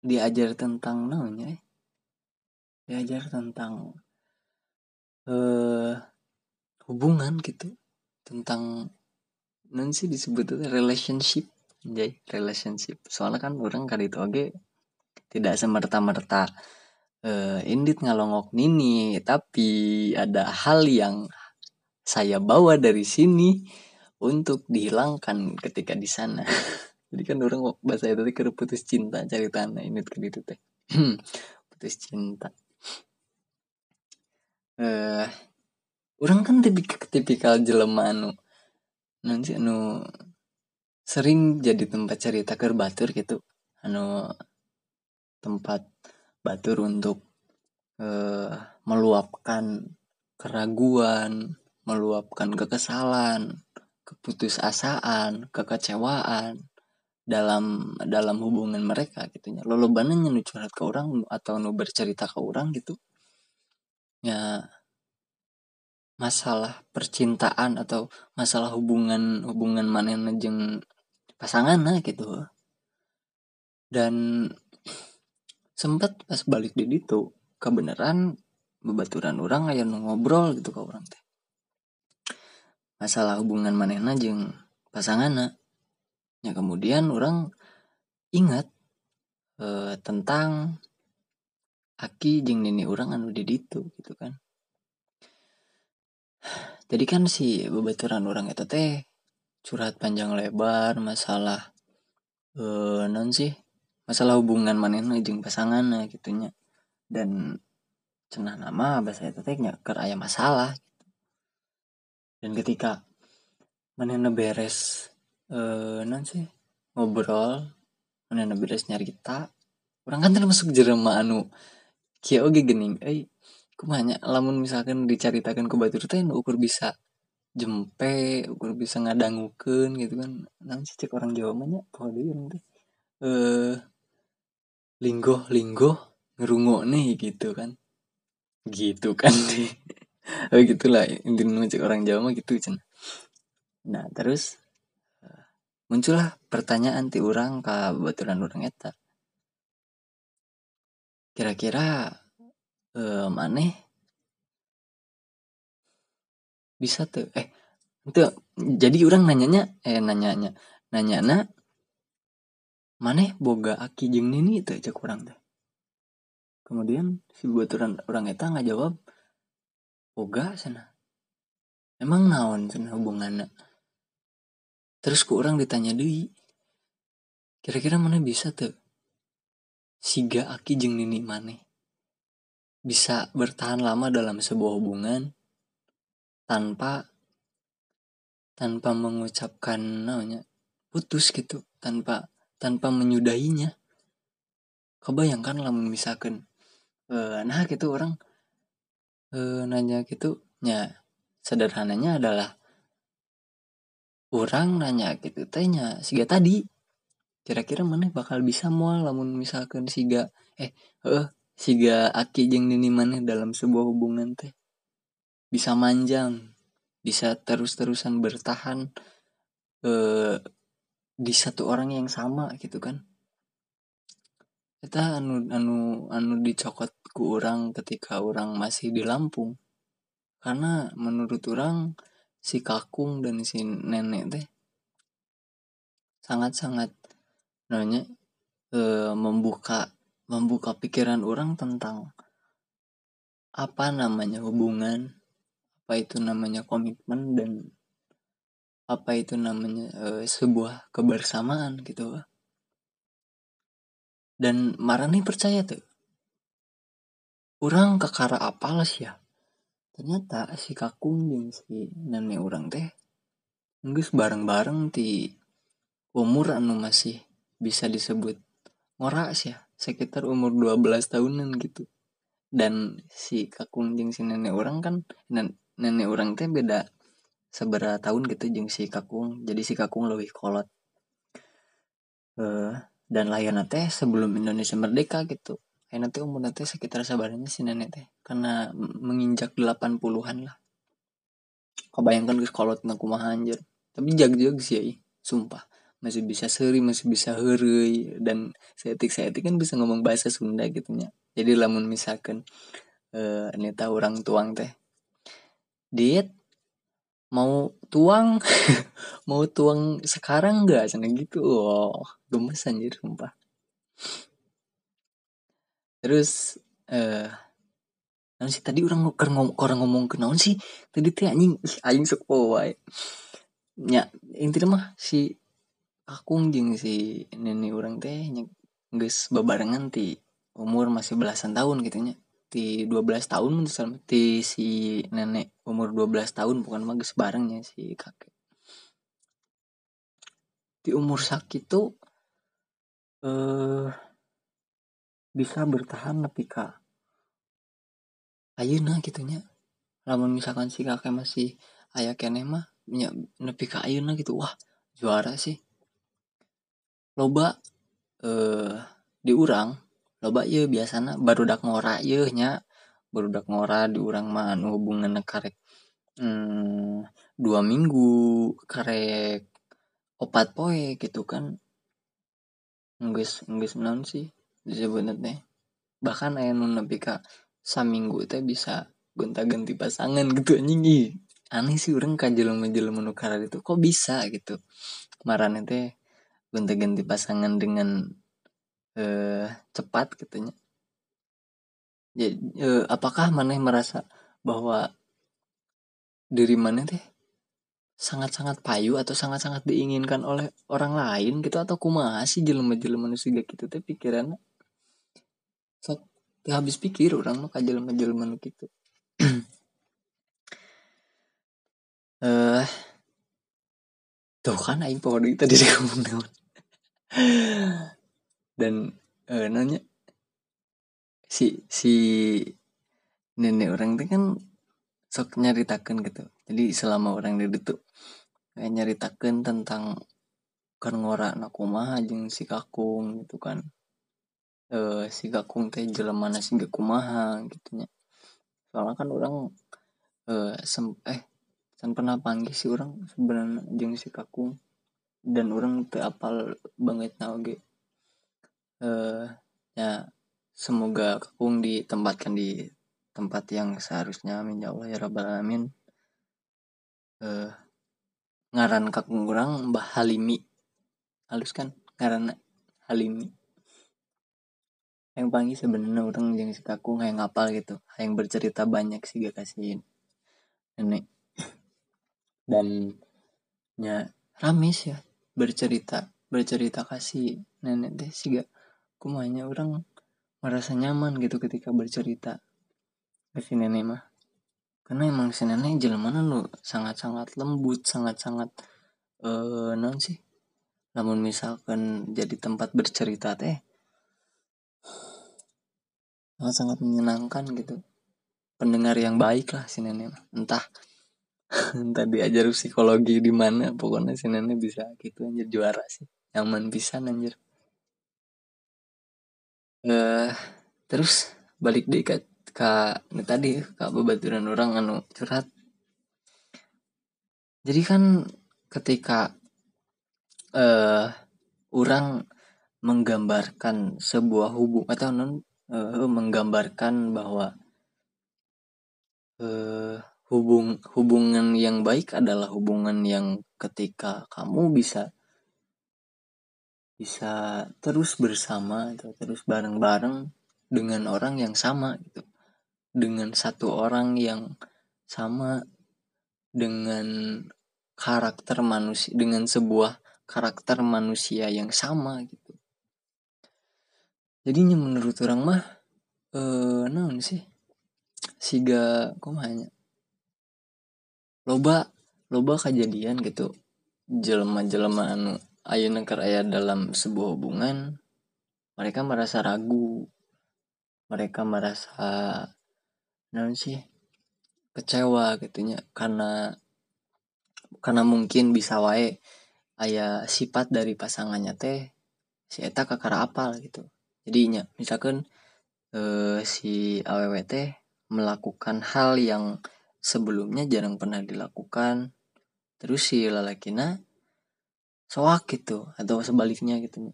diajar tentang namanya eh diajar tentang eh hubungan gitu tentang non sih disebutnya relationship jadi relationship soalnya kan orang kali itu oke tidak semerta-merta uh, indit ngalongok nini tapi ada hal yang saya bawa dari sini untuk dihilangkan ketika di sana. Jadi kan orang bahasa itu ke putus cinta cari tanah ini ke itu teh. putus cinta. Eh uh, orang kan tipikal tipikal jelema anu nanti anu sering jadi tempat cerita ke batur gitu. Anu tempat batur untuk uh, meluapkan keraguan, meluapkan kekesalan, keputusasaan, kekecewaan, dalam dalam hubungan mereka gitunya lo lobana nu curhat ke orang atau nu bercerita ke orang gitu ya masalah percintaan atau masalah hubungan hubungan mana jeng pasangan nah gitu. Dan sempat pas balik di itu kebenaran bebaturan orang ayo ngobrol gitu ke orang teh. Masalah hubungan manehna jeng pasangan ya kemudian orang ingat e, tentang aki jeng nini orang anu di itu gitu kan. Jadi kan si bebaturan orang itu teh curhat panjang lebar masalah e, non sih masalah hubungan manehna jeng pasangan gitunya dan cenah nama bahasa itu teh ker masalah dan ketika mana beres eh non sih ngobrol mana beres nyari kita orang kan termasuk jerema anu kia oge gening eh kumanya lamun misalkan diceritakan ke batur teh ukur bisa jempe ukur bisa ngadangukeun gitu kan. Nang sih cek orang Jawa mah kalau dia teh eh linggo linggo ngerungo nih gitu kan. Gitu kan oh gitulah. Intinya cek orang Jawa mah gitu cen. Nah terus eh, muncullah pertanyaan ti orang ke baturan orang eta kira-kira eh, mana bisa tuh. Eh itu jadi orang nanyanya eh nanyanya nanyana mana boga aki jeng nini? Itu cek orang tuh. Kemudian si baturan orang eta nggak jawab boga sana. Emang naon sana hubungannya terus ke orang ditanya deh kira-kira mana bisa tuh siga aki jeng nini mana bisa bertahan lama dalam sebuah hubungan tanpa tanpa mengucapkan namanya putus gitu tanpa tanpa menyudahinya. Kebayangkan lah misalkan uh, nah gitu orang uh, nanya gitu ya sederhananya adalah orang nanya gitu tanya siga tadi kira-kira mana bakal bisa mual? Lamun misalkan siga eh eh siga aki jeng nini mana dalam sebuah hubungan teh bisa manjang bisa terus-terusan bertahan eh di satu orang yang sama gitu kan. Kita anu anu anu dicokot ku orang ketika orang masih di Lampung. Karena menurut orang si kakung dan si nenek teh sangat-sangat namanya e, membuka membuka pikiran orang tentang apa namanya hubungan apa itu namanya komitmen dan apa itu namanya e, sebuah kebersamaan gitu. Dan Marani percaya tuh orang kekara apal sih ya? Ternyata si kakung yang si nenek orang teh nggak bareng-bareng di umur anu masih bisa disebut ngorak sih ya sekitar umur 12 tahunan gitu dan si kakung si nenek orang kan nenek orang teh beda seberapa tahun gitu jeng si kakung jadi si kakung lebih kolot uh, dan layan teh sebelum Indonesia merdeka gitu Kayak nanti umur nanti sekitar sabarnya si nenek teh karena menginjak 80-an lah. Kebayangkan ke kalau tentang kumaha anjir. Tapi jag-jag sih ya, sumpah. Masih bisa seri, masih bisa hurry dan seetik seetik kan bisa ngomong bahasa Sunda gitu nya. Jadi lamun misalkan eh neta orang tuang teh. Diet mau tuang? Mau tuang sekarang enggak sana gitu. Oh gemes anjir sumpah. Terus eh uh, sih tadi orang ngomong orang ngomong ke naon sih? Tadi teh anjing anjing sok wae. Nya intinya mah si akung jeng si nenek orang teh geus babarengan ti umur masih belasan tahun gitu nya. Ti 12 tahun menurut ti si nenek umur 12 tahun bukan mah geus barengnya si kakek. Di umur sakit tuh eh bisa bertahan lebih kak. Ayeuna gitunya lamun misalkan si kakek masih ayah kene mah nepi ka ayeuna gitu wah juara sih loba eh diurang. Loba ya biasanya barudak ngora ye nya. Barudak ngora diurang mah anu hubungan karek hmm, dua minggu karek opat poe gitu kan. Nggak nggak non sih disebutnya teh. Bahkan ayah nun nepi ka saminggu teh bisa gonta ganti pasangan gitu anjing. Aneh sih orang kajelema jelema nu itu. Kok bisa gitu. Marane teh gonta ganti pasangan dengan eh, cepat katanya jadi eh, apakah maneh merasa bahwa diri mana teh sangat-sangat payu atau sangat-sangat diinginkan oleh orang lain gitu? Atau kumaha sih jelema-jelema nu siga gitu teh pikirannya? Sok habis pikir orang mah ka jelema-jelema gitu eh tuh kan aing poho deui tadi ngomong naon dan eh, nanya si si nenek orang teh kan sok nyaritakan gitu. Jadi selama orang di itu kayak nyaritakan tentang kan ngora nakumaha jeung si kakung gitu kan. E, si kakung teh jelema si kumaha gitu nya soalnya kan orang e, sem eh kan pernah panggil si orang sebenarnya jeung si kakung dan orang teh apal banget oge eh ya semoga kakung ditempatkan di tempat yang seharusnya amin ya Allah ya rabbal alamin. Eh, ngaran kakung kurang Mbah Halimi. Halus kan? Ngaran Halimi. Yang panggil sebenarnya orang yang si kakung yang ngapal gitu yang bercerita banyak sih gak kasih nenek dan ya ramis ya bercerita bercerita kasih nenek deh sih gak kumanya orang merasa nyaman gitu ketika bercerita ke si nenek mah. Karena emang si nenek jelema lu sangat-sangat lembut sangat-sangat eh non sih. Namun misalkan jadi tempat bercerita teh sangat sangat menyenangkan gitu. Pendengar yang baik lah si nenek entah entah diajar psikologi di mana pokoknya si nenek bisa gitu anjir juara sih. Nyaman bisa anjir. Eh terus balik deh ke kak ini tadi kak bebaturan orang anu curhat. Jadi kan ketika eh orang menggambarkan sebuah hubung atau non uh, menggambarkan bahwa uh, hubung hubungan yang baik adalah hubungan yang ketika kamu bisa bisa terus bersama atau terus bareng-bareng dengan orang yang sama gitu. Dengan satu orang yang sama dengan karakter manusia dengan sebuah karakter manusia yang sama gitu. Jadinya menurut orang mah eh naon sih? Siga kumanya loba loba kejadian gitu. Jelema-jelema anu keur aya dalam sebuah hubungan mereka merasa ragu. Mereka merasa non sih kecewa gitunya karena karena mungkin bisa wae ayah sifat dari pasangannya teh si eta kakara apal gitu. Jadinya misalkan eh, si aww teh melakukan hal yang sebelumnya jarang pernah dilakukan. Terus si lalakina soak gitu atau sebaliknya gitu.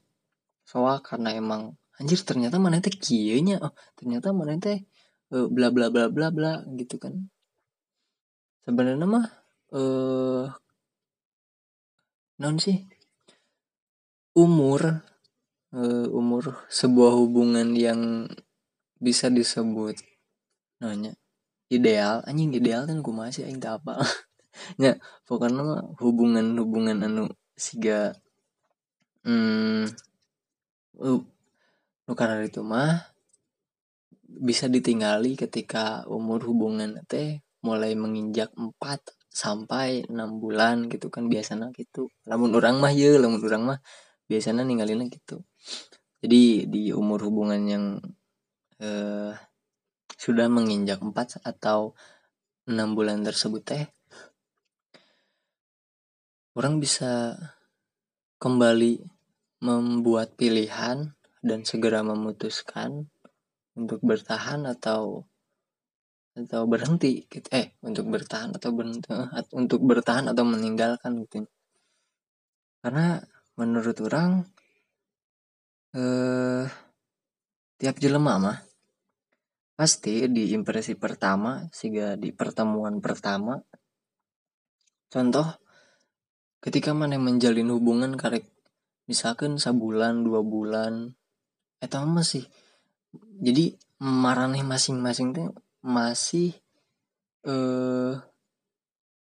Soak karena emang anjir ternyata mana teh oh ternyata mana teh uh, bla bla bla bla bla gitu kan. Sebenarnya mah eh non sih. Umur uh, umur sebuah hubungan yang bisa disebut nanya ideal. Anjing ideal kan gue masih aing apa. Ya pokoknya hubungan hubungan anu siga hmm uh, karena itu mah bisa ditinggali ketika umur hubungan teh mulai menginjak 4 sampai 6 bulan gitu kan biasanya gitu. Namun orang mah ya namun orang mah biasanya ninggalin gitu. Jadi di umur hubungan yang eh, sudah menginjak 4 atau 6 bulan tersebut teh orang bisa kembali membuat pilihan dan segera memutuskan untuk bertahan atau atau berhenti gitu. Eh untuk bertahan atau berhenti untuk bertahan atau meninggalkan gitu. Karena menurut orang eh tiap jelema mah pasti di impresi pertama sehingga di pertemuan pertama. Contoh ketika mana menjalin hubungan karek misalkan sebulan dua bulan atau masih jadi marane masing-masing tuh masih eh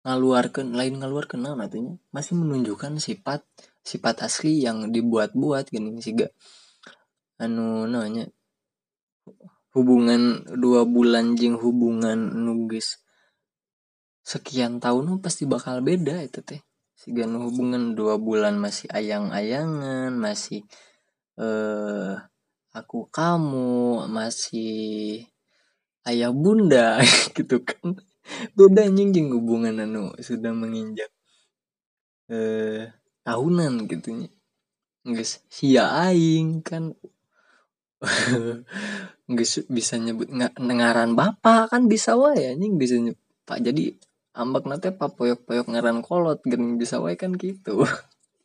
ngaluarkan lain ngaluarkan nah artinya? Masih menunjukkan sifat sifat asli yang dibuat-buat gini sih gak anu namanya hubungan dua bulan jeng hubungan nugis sekian tahun pasti bakal beda itu teh. Sigan hubungan dua bulan masih ayang-ayangan masih eh aku kamu masih ayah bunda gitu kan. Beda anjing hubungan anu sudah menginjak eh tahunan gitu guys sia aing kan guys bisa nyebut nggak ngaran bapak kan bisa wae anjing bisa nyebut pak jadi ambak nate pak poyok poyok ngaran kolot gini bisa wae kan gitu.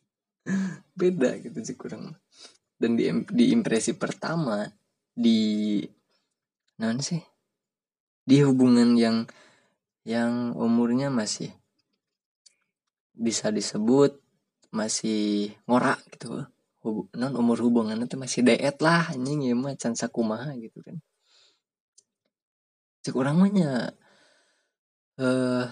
Beda gitu sih kurang. Dan di, di impresi pertama di non sih? Di hubungan yang yang umurnya masih bisa disebut masih ngorak gitu Hub, non umur hubungan itu masih deet lah anjing ya mah can sakumaha gitu kan. Cek orang mahnya eh uh,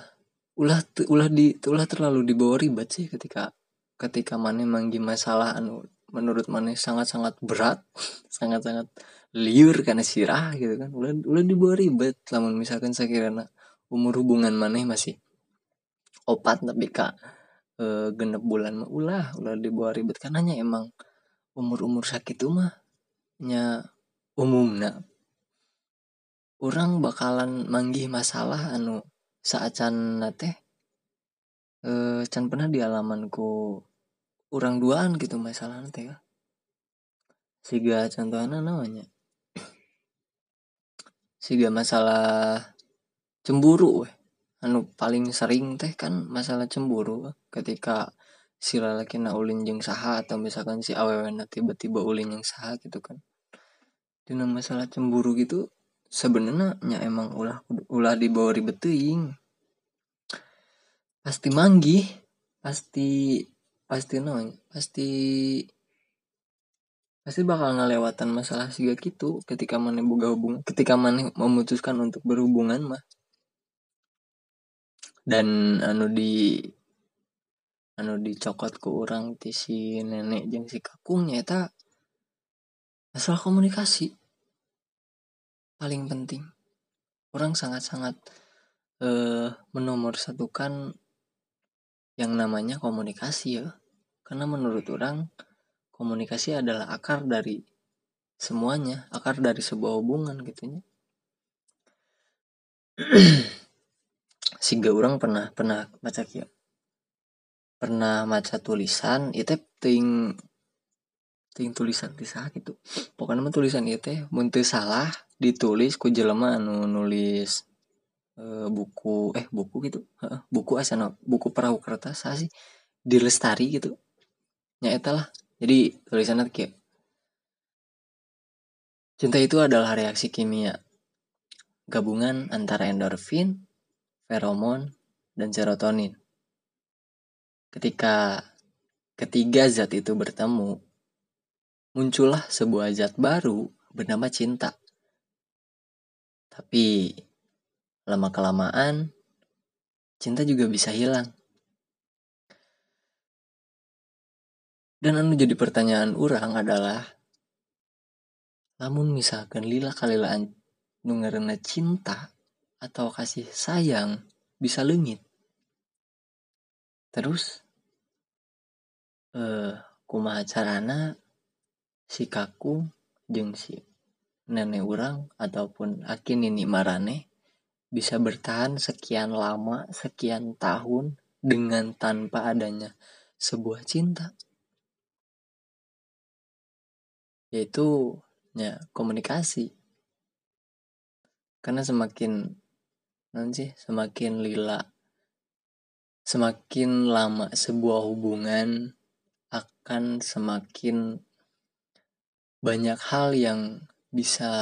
ulah ulah di ulah terlalu dibawa ribet sih ketika ketika mana manggi masalah anu menurut mana sangat-sangat berat sangat-sangat liur karena sirah gitu kan. Udah udah dibawa ribet. Namun misalkan saya kira umur hubungan mana masih opat tapi kak e, genep bulan mah ulah ulah dibawa ribet. Karena emang umur umur sakit mah nya umumnya orang bakalan manggih masalah anu saat can nate e, can pernah di alamanku orang duaan gitu masalah nate ya siga contohnya namanya siga masalah cemburu weh anu paling sering teh kan masalah cemburu ketika si lalaki na ulin jeng saha atau misalkan si awewe na tiba-tiba ulin yang saha gitu kan. Dengan masalah cemburu gitu sebenarnya nya emang ulah ulah dibawa ribet teuing. Pasti manggih pasti pasti no pasti pasti bakal ngelewatan masalah sih gitu ketika mana buka hubungan ketika mana memutuskan untuk berhubungan mah dan anu di anu dicokot ke orang ti si nenek jeng si kakung nyata masalah komunikasi paling penting. Orang sangat-sangat eh, menomor satukan yang namanya komunikasi ya. Karena menurut orang komunikasi adalah akar dari semuanya akar dari sebuah hubungan gitunya sehingga orang pernah pernah baca kia pernah baca tulisan itu ting ting tulisan di gitu pokoknya mah tulisan itu muntah salah ditulis ku jelema anu nulis e, buku eh buku gitu buku asana buku perahu kertas sih dilestari gitu ya lah jadi tulisannya kayak cinta itu adalah reaksi kimia gabungan antara endorfin, feromon, dan serotonin. Ketika ketiga zat itu bertemu, muncullah sebuah zat baru bernama cinta. Tapi lama-kelamaan cinta juga bisa hilang. dan anu jadi pertanyaan orang adalah namun misalkan lila kalilaan nungarena cinta atau kasih sayang bisa lengit. Terus eh kumaha carana si kaku jeng si nenek orang ataupun akin ini marane bisa bertahan sekian lama sekian tahun dengan tanpa adanya sebuah cinta. Yaitu ya komunikasi. Karena semakin nanti semakin lila semakin lama sebuah hubungan akan semakin banyak hal yang bisa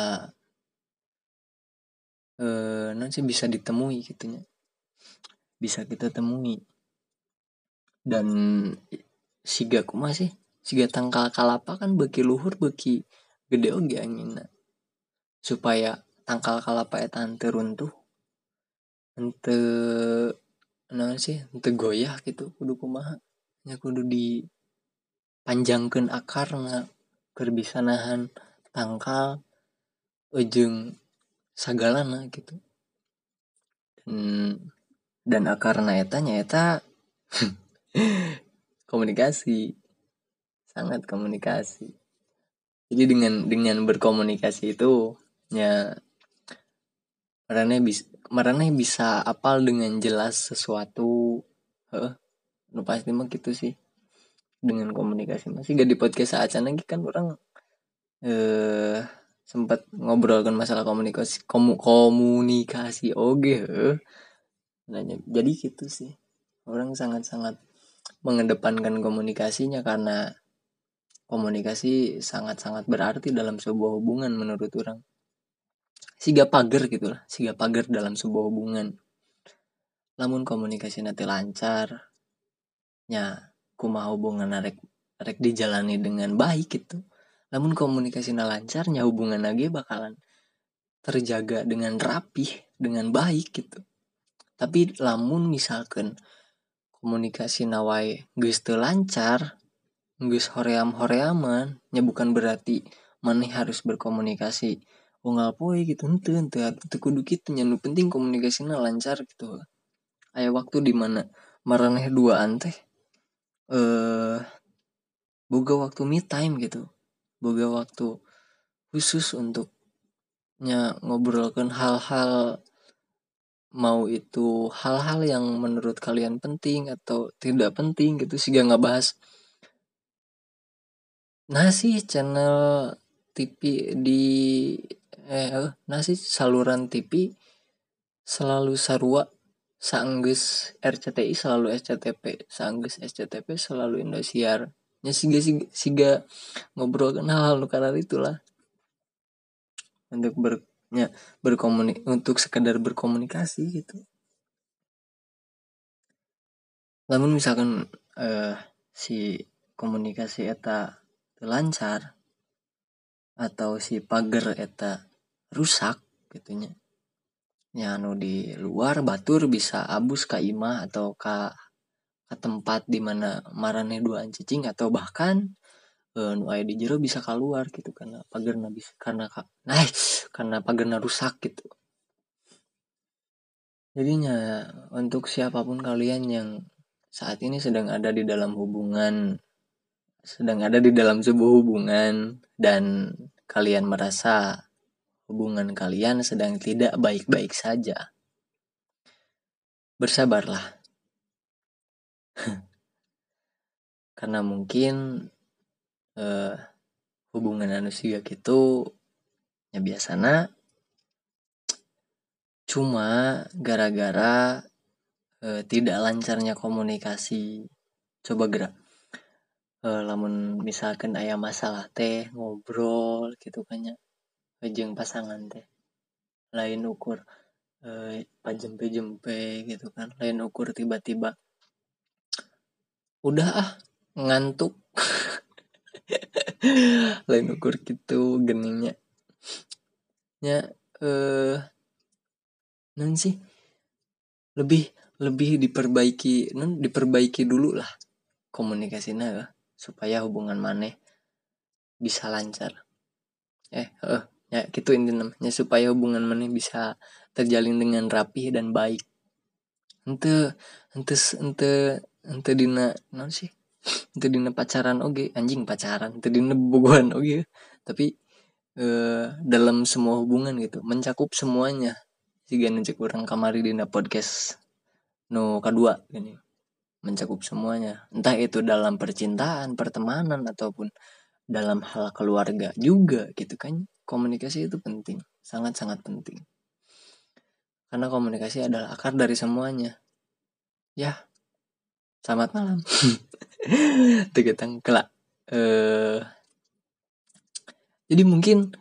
eh nanti bisa ditemui gitunya bisa kita temui. Dan siga ku masih siga tangkal kalapa kan beki luhur beki gede oge angin supaya tangkal kalapa eta ente runtuh ente nah sih? Ente goyah gitu kudu kumaha? Nya kudu di panjangkan ker bisa nahan tangkal ujung sagalana gitu. Dan dan akarna eta eta komunikasi sangat komunikasi. Jadi dengan dengan berkomunikasi itu ya marane bisa marane bisa apal dengan jelas sesuatu. Eh nu pasti mah gitu sih. Dengan komunikasi masih gak di podcast saat lagi kan orang eh sempat ngobrolkan masalah komunikasi komu, komunikasi. Oke okay, nanya jadi gitu sih. Orang sangat-sangat mengedepankan komunikasinya karena komunikasi sangat-sangat berarti dalam sebuah hubungan menurut orang siga pagar gitulah siga pagar dalam sebuah hubungan. Namun komunikasi nanti lancar ya kumaha hubungan rek rek dijalani dengan baik gitu. Namun komunikasinya lancarnya hubungan lagi bakalan terjaga dengan rapih dengan baik gitu. Tapi lamun misalkan komunikasi nawai geus lancar geus hoream horeaman ya bukan berarti mana harus berkomunikasi unggal poe gitu. Ente ente itu kudu gitu. Nu penting komunikasinya lancar gitu. Ayah waktu di mana maraneh dua ante eh boga waktu me time gitu. Boga waktu khusus untuk nya ngobrolkan hal-hal mau itu hal-hal yang menurut kalian penting atau tidak penting gitu. Sih gak bahas nasi channel TV di eh nasi saluran TV selalu sarua. Sanggus RCTI selalu SCTP sanggus SCTP selalu Indosiar. Ya siga siga, siga ngobrol kan hal-hal karena itulah. Untuk bernya berkomunik untuk sekedar berkomunikasi gitu. Namun misalkan uh, si komunikasi eta lancar atau si pagar eta rusak gitunya. Ya anu di luar batur bisa abus ke imah atau ke ke tempat di mana marane dua cicing atau bahkan uh, nu di jero bisa keluar gitu karena pagar bisa karena nah karena pagar rusak gitu. Jadinya untuk siapa pun kalian yang saat ini sedang ada di dalam hubungan sedang ada di dalam sebuah hubungan dan kalian merasa hubungan kalian sedang tidak baik-baik saja. Bersabarlah. Karena mungkin uh, hubungan manusia gitu ya biasanya cuma gara-gara uh, tidak lancarnya komunikasi. Coba gerak. Uh, lamun misalkan ayah masalah teh ngobrol gitu kan ya jeng pasangan teh. Lain ukur uh, pajempe-jempe gitu kan. Lain ukur tiba-tiba udah ah ngantuk. Lain ukur gitu geningnya ya eh non sih lebih lebih diperbaiki non diperbaiki dulu lah komunikasinya ya supaya hubungan maneh bisa lancar. Eh eh ya gitu inti namanya supaya hubungan maneh bisa terjalin dengan rapi dan baik. Ente ente ente ente dina non sih? Ente dina pacaran oke. Okay. anjing pacaran. Ente dina bobogohan oke. Okay. tapi eh, dalam semua hubungan gitu mencakup semuanya. Jika cek orang kamari dina podcast no kedua gini mencakup semuanya. Entah itu dalam percintaan pertemanan ataupun dalam hal keluarga juga gitu kan komunikasi itu penting sangat-sangat penting. Karena komunikasi adalah akar dari semuanya. Ya selamat malam. Tegetang kelak eh jadi mungkin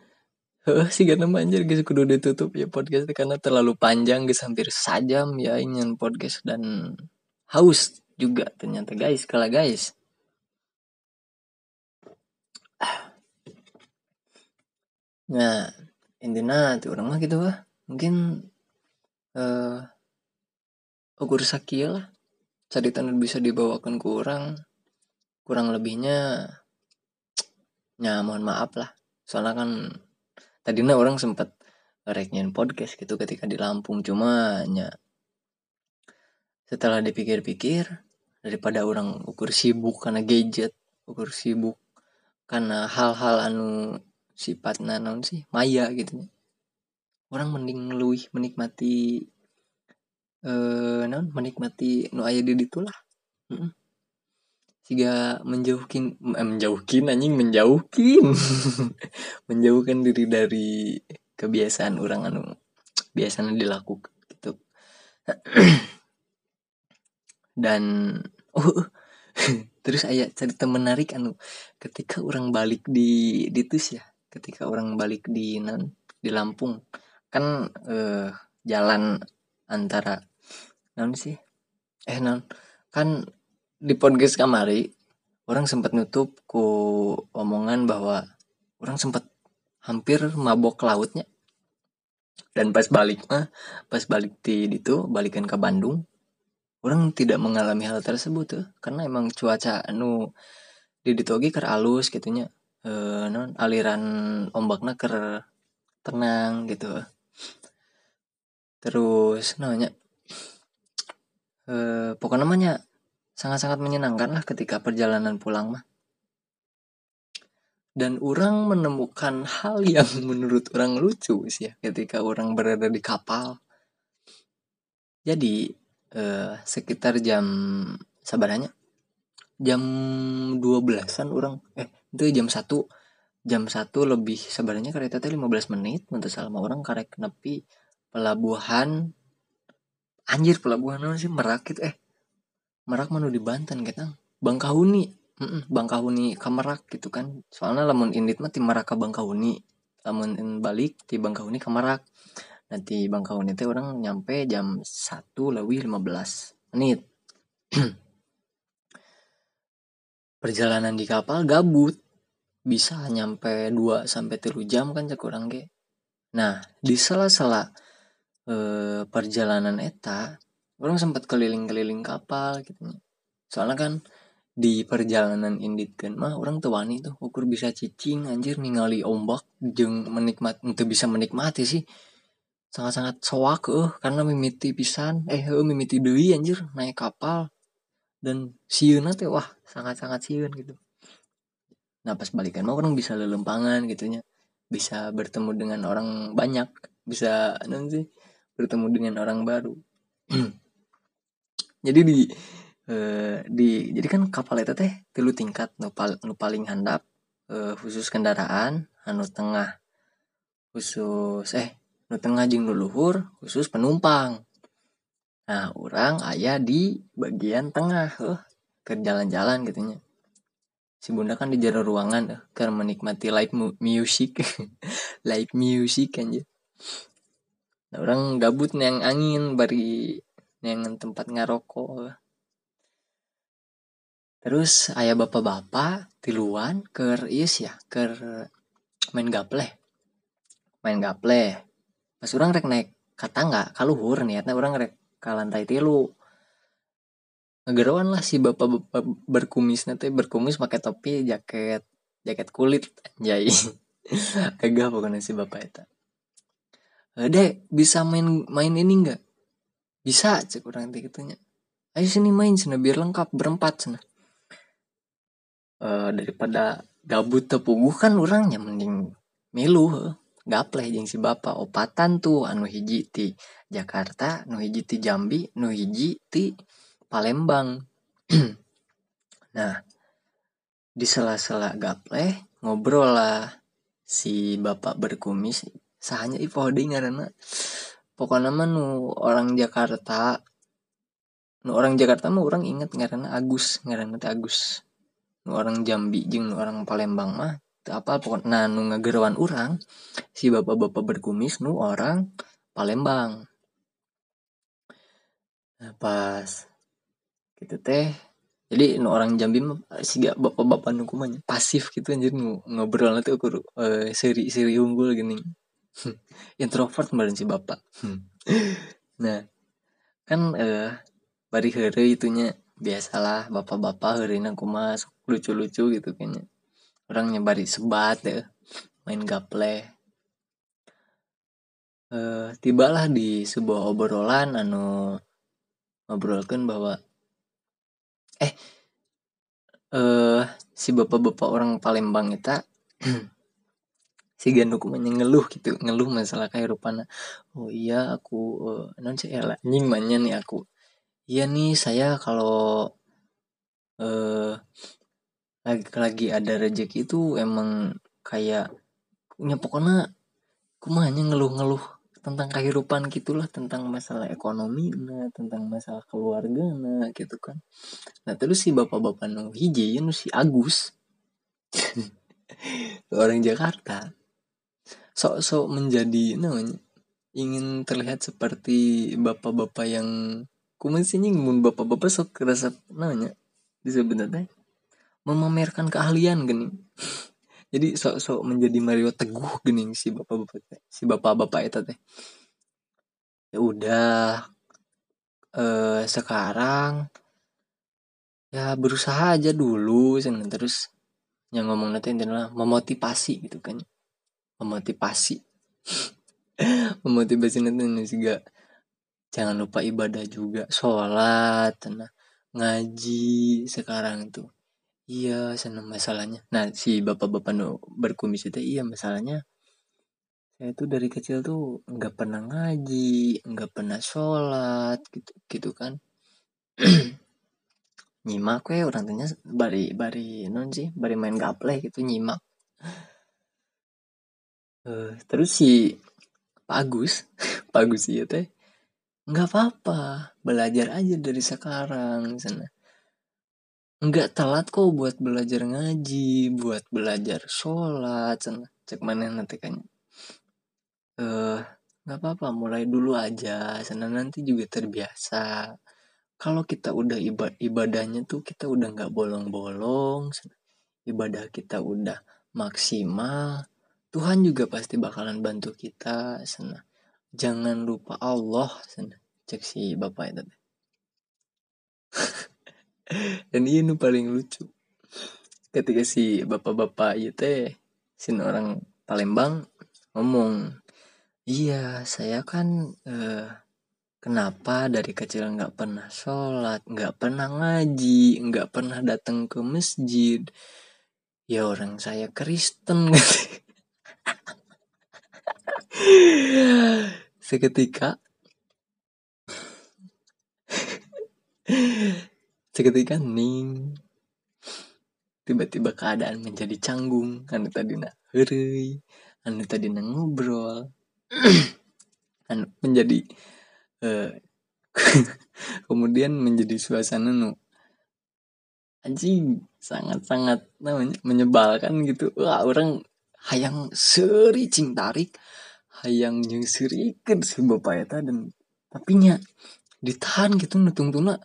Heeh sih karena manjir guys kudu ditutup ya podcast karena terlalu panjang guys hampir sajam ya ingin podcast dan haus juga ternyata guys kalau guys nah intinya tuh orang mah gitu lah mungkin eh uh, ukur sakia lah. Cerita bisa dibawakan ke orang. Kurang lebihnya ya mohon maaf lah. Soalnya kan tadinya orang sempat rekenyan podcast gitu ketika di Lampung. Cuma nya setelah dipikir-pikir daripada orang ukur sibuk karena gadget ukur sibuk karena hal-hal anu sifat nanon sih maya gitu orang mending luih menikmati eh non menikmati nu aya di itulah mm -mm. Siga menjauhkin eh, menjauhkin anjing menjauhkin. Menjauhkan diri dari kebiasaan orang anu biasanya dilakukan gitu. Dan oh terus ayat cerita menarik anu ketika orang balik di di tus ya ketika orang balik di nan di Lampung. Kan eh, jalan antara non sih eh non kan di podcast kamari orang sempat nutup ku omongan bahwa orang sempat hampir mabok lautnya. Dan pas balik mah pas balik di itu balikan ke Bandung orang tidak mengalami hal tersebut tuh karena emang cuaca anu di ditogi ker alus gitunya e, non aliran ombaknya ker tenang gitu. Terus namanya e, pokoknya namanya sangat-sangat menyenangkan lah ketika perjalanan pulang mah. Dan orang menemukan hal yang menurut orang lucu sih ya ketika orang berada di kapal. Jadi eh, sekitar jam sabarnya jam 12-an orang eh itu jam satu. Jam satu lebih sebenarnya kereta teh 15 menit untuk selama orang karek nepi pelabuhan. Anjir pelabuhan sih? Merakit eh Merak manu di Banten kita Bangkahuni mm -mm, Bangkahuni Kamerak gitu kan. Soalnya lamun indit mah tim Merak ke Bangkahuni lamun balik di Bangkahuni ke Merak. Nanti Bangkahuni teh orang nyampe jam satu lebih 15 menit perjalanan di kapal gabut. Bisa nyampe 2 sampai 3 jam kan cek orang ge? Nah di sela-sela eh, perjalanan eta orang sempat keliling-keliling kapal gitu. Soalnya kan di perjalanan indit kan mah orang tewani tuh ukur bisa cicing anjir ningali ombak jeng menikmat untuk bisa menikmati sih. Sangat-sangat soak eh karena mimiti pisan eh mimiti deui anjir naik kapal dan siun teh wah sangat-sangat siun gitu. Nah pas balikan mah orang bisa lelempangan gitunya bisa bertemu dengan orang banyak. Bisa nanti bertemu dengan orang baru. Jadi di eh, di jadi kan kapal itu teh tilu tingkat nu, pal, nu paling handap eh, khusus kendaraan anu tengah. Khusus eh nu tengah jeng nu luhur khusus penumpang nah orang ayah di bagian tengah eh, ke jalan-jalan gitunya si bunda kan di jero ruangan eh, karena menikmati live music. Live music kan nah, orang gabut yang angin bari yang tempat ngarokok terus ayah bapak-bapak tiluan ker yes ya ker main gaple main gaple pas orang rek naik kata nggak kaluhur niatnya orang rek ke lantai tilu. Ngegeruan lah si bapak-bapak berkumis nanti berkumis pakai topi jaket jaket kulit anjay. Agak pokoknya si bapak itu Dek, bisa main main ini enggak? bisa cek orang teh gitunya. Ayo sini main sana biar lengkap berempat sana uh, daripada gabut tepuguh kan orangnya mending milu gapleh jeng si bapak opatan tuh anu hiji ti Jakarta anu hiji ti Jambi anu hiji ti Palembang. Nah di sela-sela gapleh ngobrol lah si bapak berkumis sahanya ipo karena pokoknya mah nu orang Jakarta nu orang Jakarta mah orang inget karena Agus karena Agus. Nu orang Jambi jeng nu orang Palembang mah apa pokoknya nah nu orang si bapak-bapak berkumis nu orang Palembang. Nah pas gitu teh jadi nu orang Jambi si bapak-bapak nu kumanya pasif gitu anjir nu ngobrol nanti aku uh, seri seri unggul gini. Introvert kemarin si bapak. Nah kan eh uh, bari itunya. Biasalah bapak-bapak hari aku masuk lucu-lucu gitu kayaknya orang nyebari sebat deh main gaple. Uh, tibalah di sebuah obrolan anu ngobrolkan bahwa eh eh si bapak-bapak orang Palembang itu si ganduk ngeluh gitu ngeluh masalah rupana oh iya aku uh, non sih ya nying nih aku. Iya nih saya kalau eh lagi lagi ada rezeki itu emang kayak punya pokoknya kumanya ngeluh-ngeluh tentang kehidupan gitulah tentang masalah ekonomi nah tentang masalah keluarga nah gitu kan. Nah terus si bapak-bapak nu hiji nu si Agus orang Jakarta sok-sok menjadi namanya ingin terlihat seperti bapak-bapak yang sih nyinggung bapak-bapak sok kerasa namanya sebenarnya memamerkan keahlian gini. Jadi sok-sok menjadi Mario Teguh gini si bapak-bapak si bapak-bapak itu teh. Ya udah eh sekarang ya berusaha aja dulu senang terus yang ngomong nanti intinya memotivasi gitu kan. Memotivasi. Memotivasi nanti juga jangan lupa ibadah juga sholat nah ngaji sekarang tuh Iya, senang masalahnya. Nah, si bapak-bapak nu berkumis itu iya masalahnya. Saya tuh dari kecil tuh nggak pernah ngaji, nggak pernah sholat, gitu, gitu kan. nyimak ya orang tanya bari bari non sih, bari main gaple gitu nyimak. Uh, terus si Pak Agus, Pak Agus iya teh nggak apa-apa, belajar aja dari sekarang sana nggak telat kok buat belajar ngaji buat belajar sholat cek mana nanti kan. Eh nggak apa-apa mulai dulu aja sana nanti juga terbiasa. Kalau kita udah ibad ibadahnya tuh kita udah nggak bolong-bolong ibadah kita udah maksimal Tuhan juga pasti bakalan bantu kita sana. Jangan lupa Allah sana. Cek si bapak itu dan ini nu paling lucu. Ketika si bapak-bapak itu teh si orang Palembang ngomong iya saya kan eh, kenapa dari kecil nggak pernah sholat nggak pernah ngaji nggak pernah datang ke masjid? Ya orang saya Kristen. Seketika seketika ning tiba-tiba keadaan menjadi canggung. Anu tadi nak heri anu tadi nak ngobrol. Anu menjadi uh, kemudian menjadi suasana nu anjing sangat-sangat namanya menyebalkan gitu. Wah orang hayang seri cing tarik hayang yang serikan si bapak eta dan tapi nya ditahan gitu nutung tuna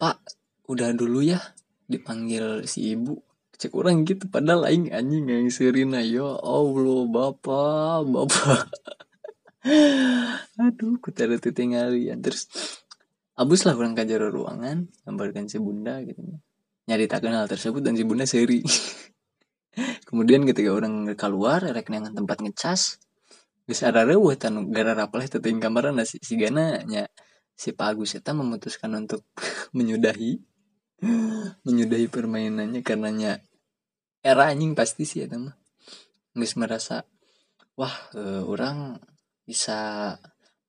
pak udah dulu ya dipanggil si ibu. Cek orang gitu padahal lain anjing yang serina ya Allah bapak bapak. Aduh ku tada tinggalin terus abus lah orang kajar ruangan gambarkan si bunda gitu. Nyari tak kenal tersebut dan si bunda seri kemudian ketika orang keluar rek dengan tempat ngecas bisa ada rewah tan gara raplah teting kamar nasi si gana nya si Pak Agus memutuskan untuk menyudahi menyudahi permainannya karenanya era anjing pasti sih ya teman nggak merasa wah uh, orang bisa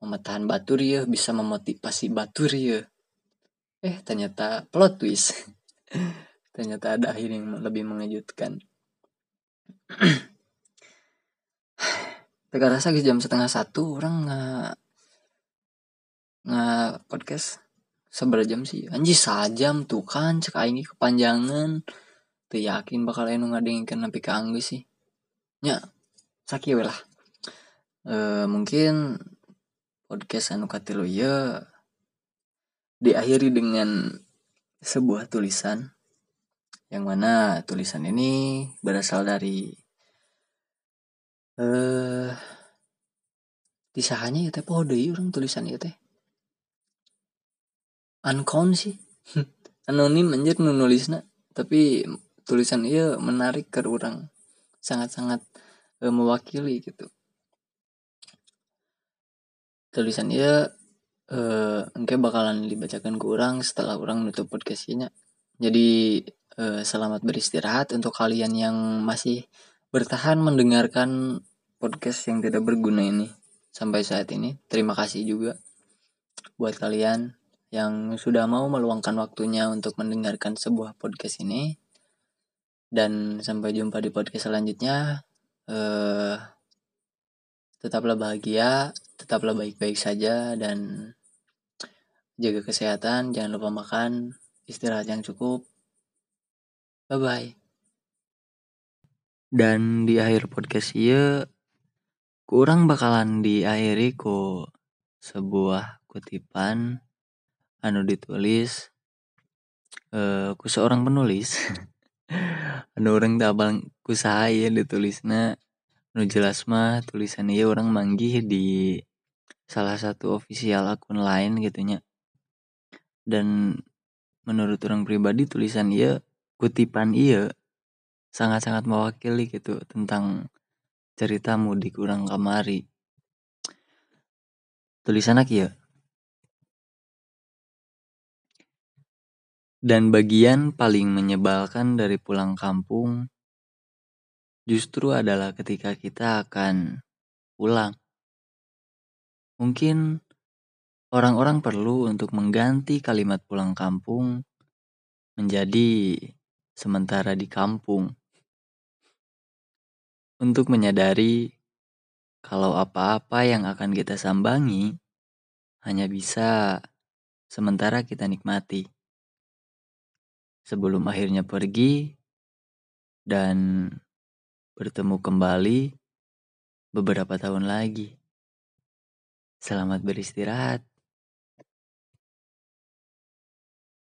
memetahan batur ya bisa memotivasi batur ya eh ternyata plot twist. Ternyata ada akhir yang lebih mengejutkan. Teka rasa jam setengah satu orang nggak nggak podcast seberapa jam sih? Anjir sajam tuh kan cek aing kepanjangan. Tuh yakin bakal enu ngadengin napi ka angge sih. Nya sakieu lah. E, mungkin podcast anu katilu ya diakhiri dengan sebuah tulisan yang mana tulisan ini berasal dari eh disahanya ya teh poho deui urang tulisan ieu teh uncount sih anonim anjir nu nulisna tapi tulisan iya menarik ke orang. Sangat-sangat e, mewakili gitu. Tulisan iya e, engke bakalan dibacakan ke orang setelah orang nutup podcastnya jadi e, selamat beristirahat untuk kalian yang masih bertahan mendengarkan podcast yang tidak berguna ini sampai saat ini. Terima kasih juga buat kalian yang sudah mau meluangkan waktunya untuk mendengarkan sebuah podcast ini. Dan sampai jumpa di podcast selanjutnya. Uh, tetaplah bahagia, tetaplah baik-baik saja dan jaga kesehatan, jangan lupa makan, istirahat yang cukup. Bye bye. Dan di akhir podcast ini kurang bakalan diakhiri ku sebuah kutipan anu ditulis uh, ku seorang penulis. Anu orang tabang ku saya ditulisnya anu jelas mah tulisan iya orang manggih di salah satu official akun lain gitunya dan menurut orang pribadi tulisan iya kutipan iya sangat-sangat mewakili gitu tentang cerita mudik orang kamari. Tulisan ya Dan bagian paling menyebalkan dari pulang kampung justru adalah ketika kita akan pulang. Mungkin orang-orang perlu untuk mengganti kalimat pulang kampung menjadi sementara di kampung. Untuk menyadari kalau apa-apa yang akan kita sambangi hanya bisa sementara kita nikmati sebelum akhirnya pergi dan bertemu kembali beberapa tahun lagi. Selamat beristirahat.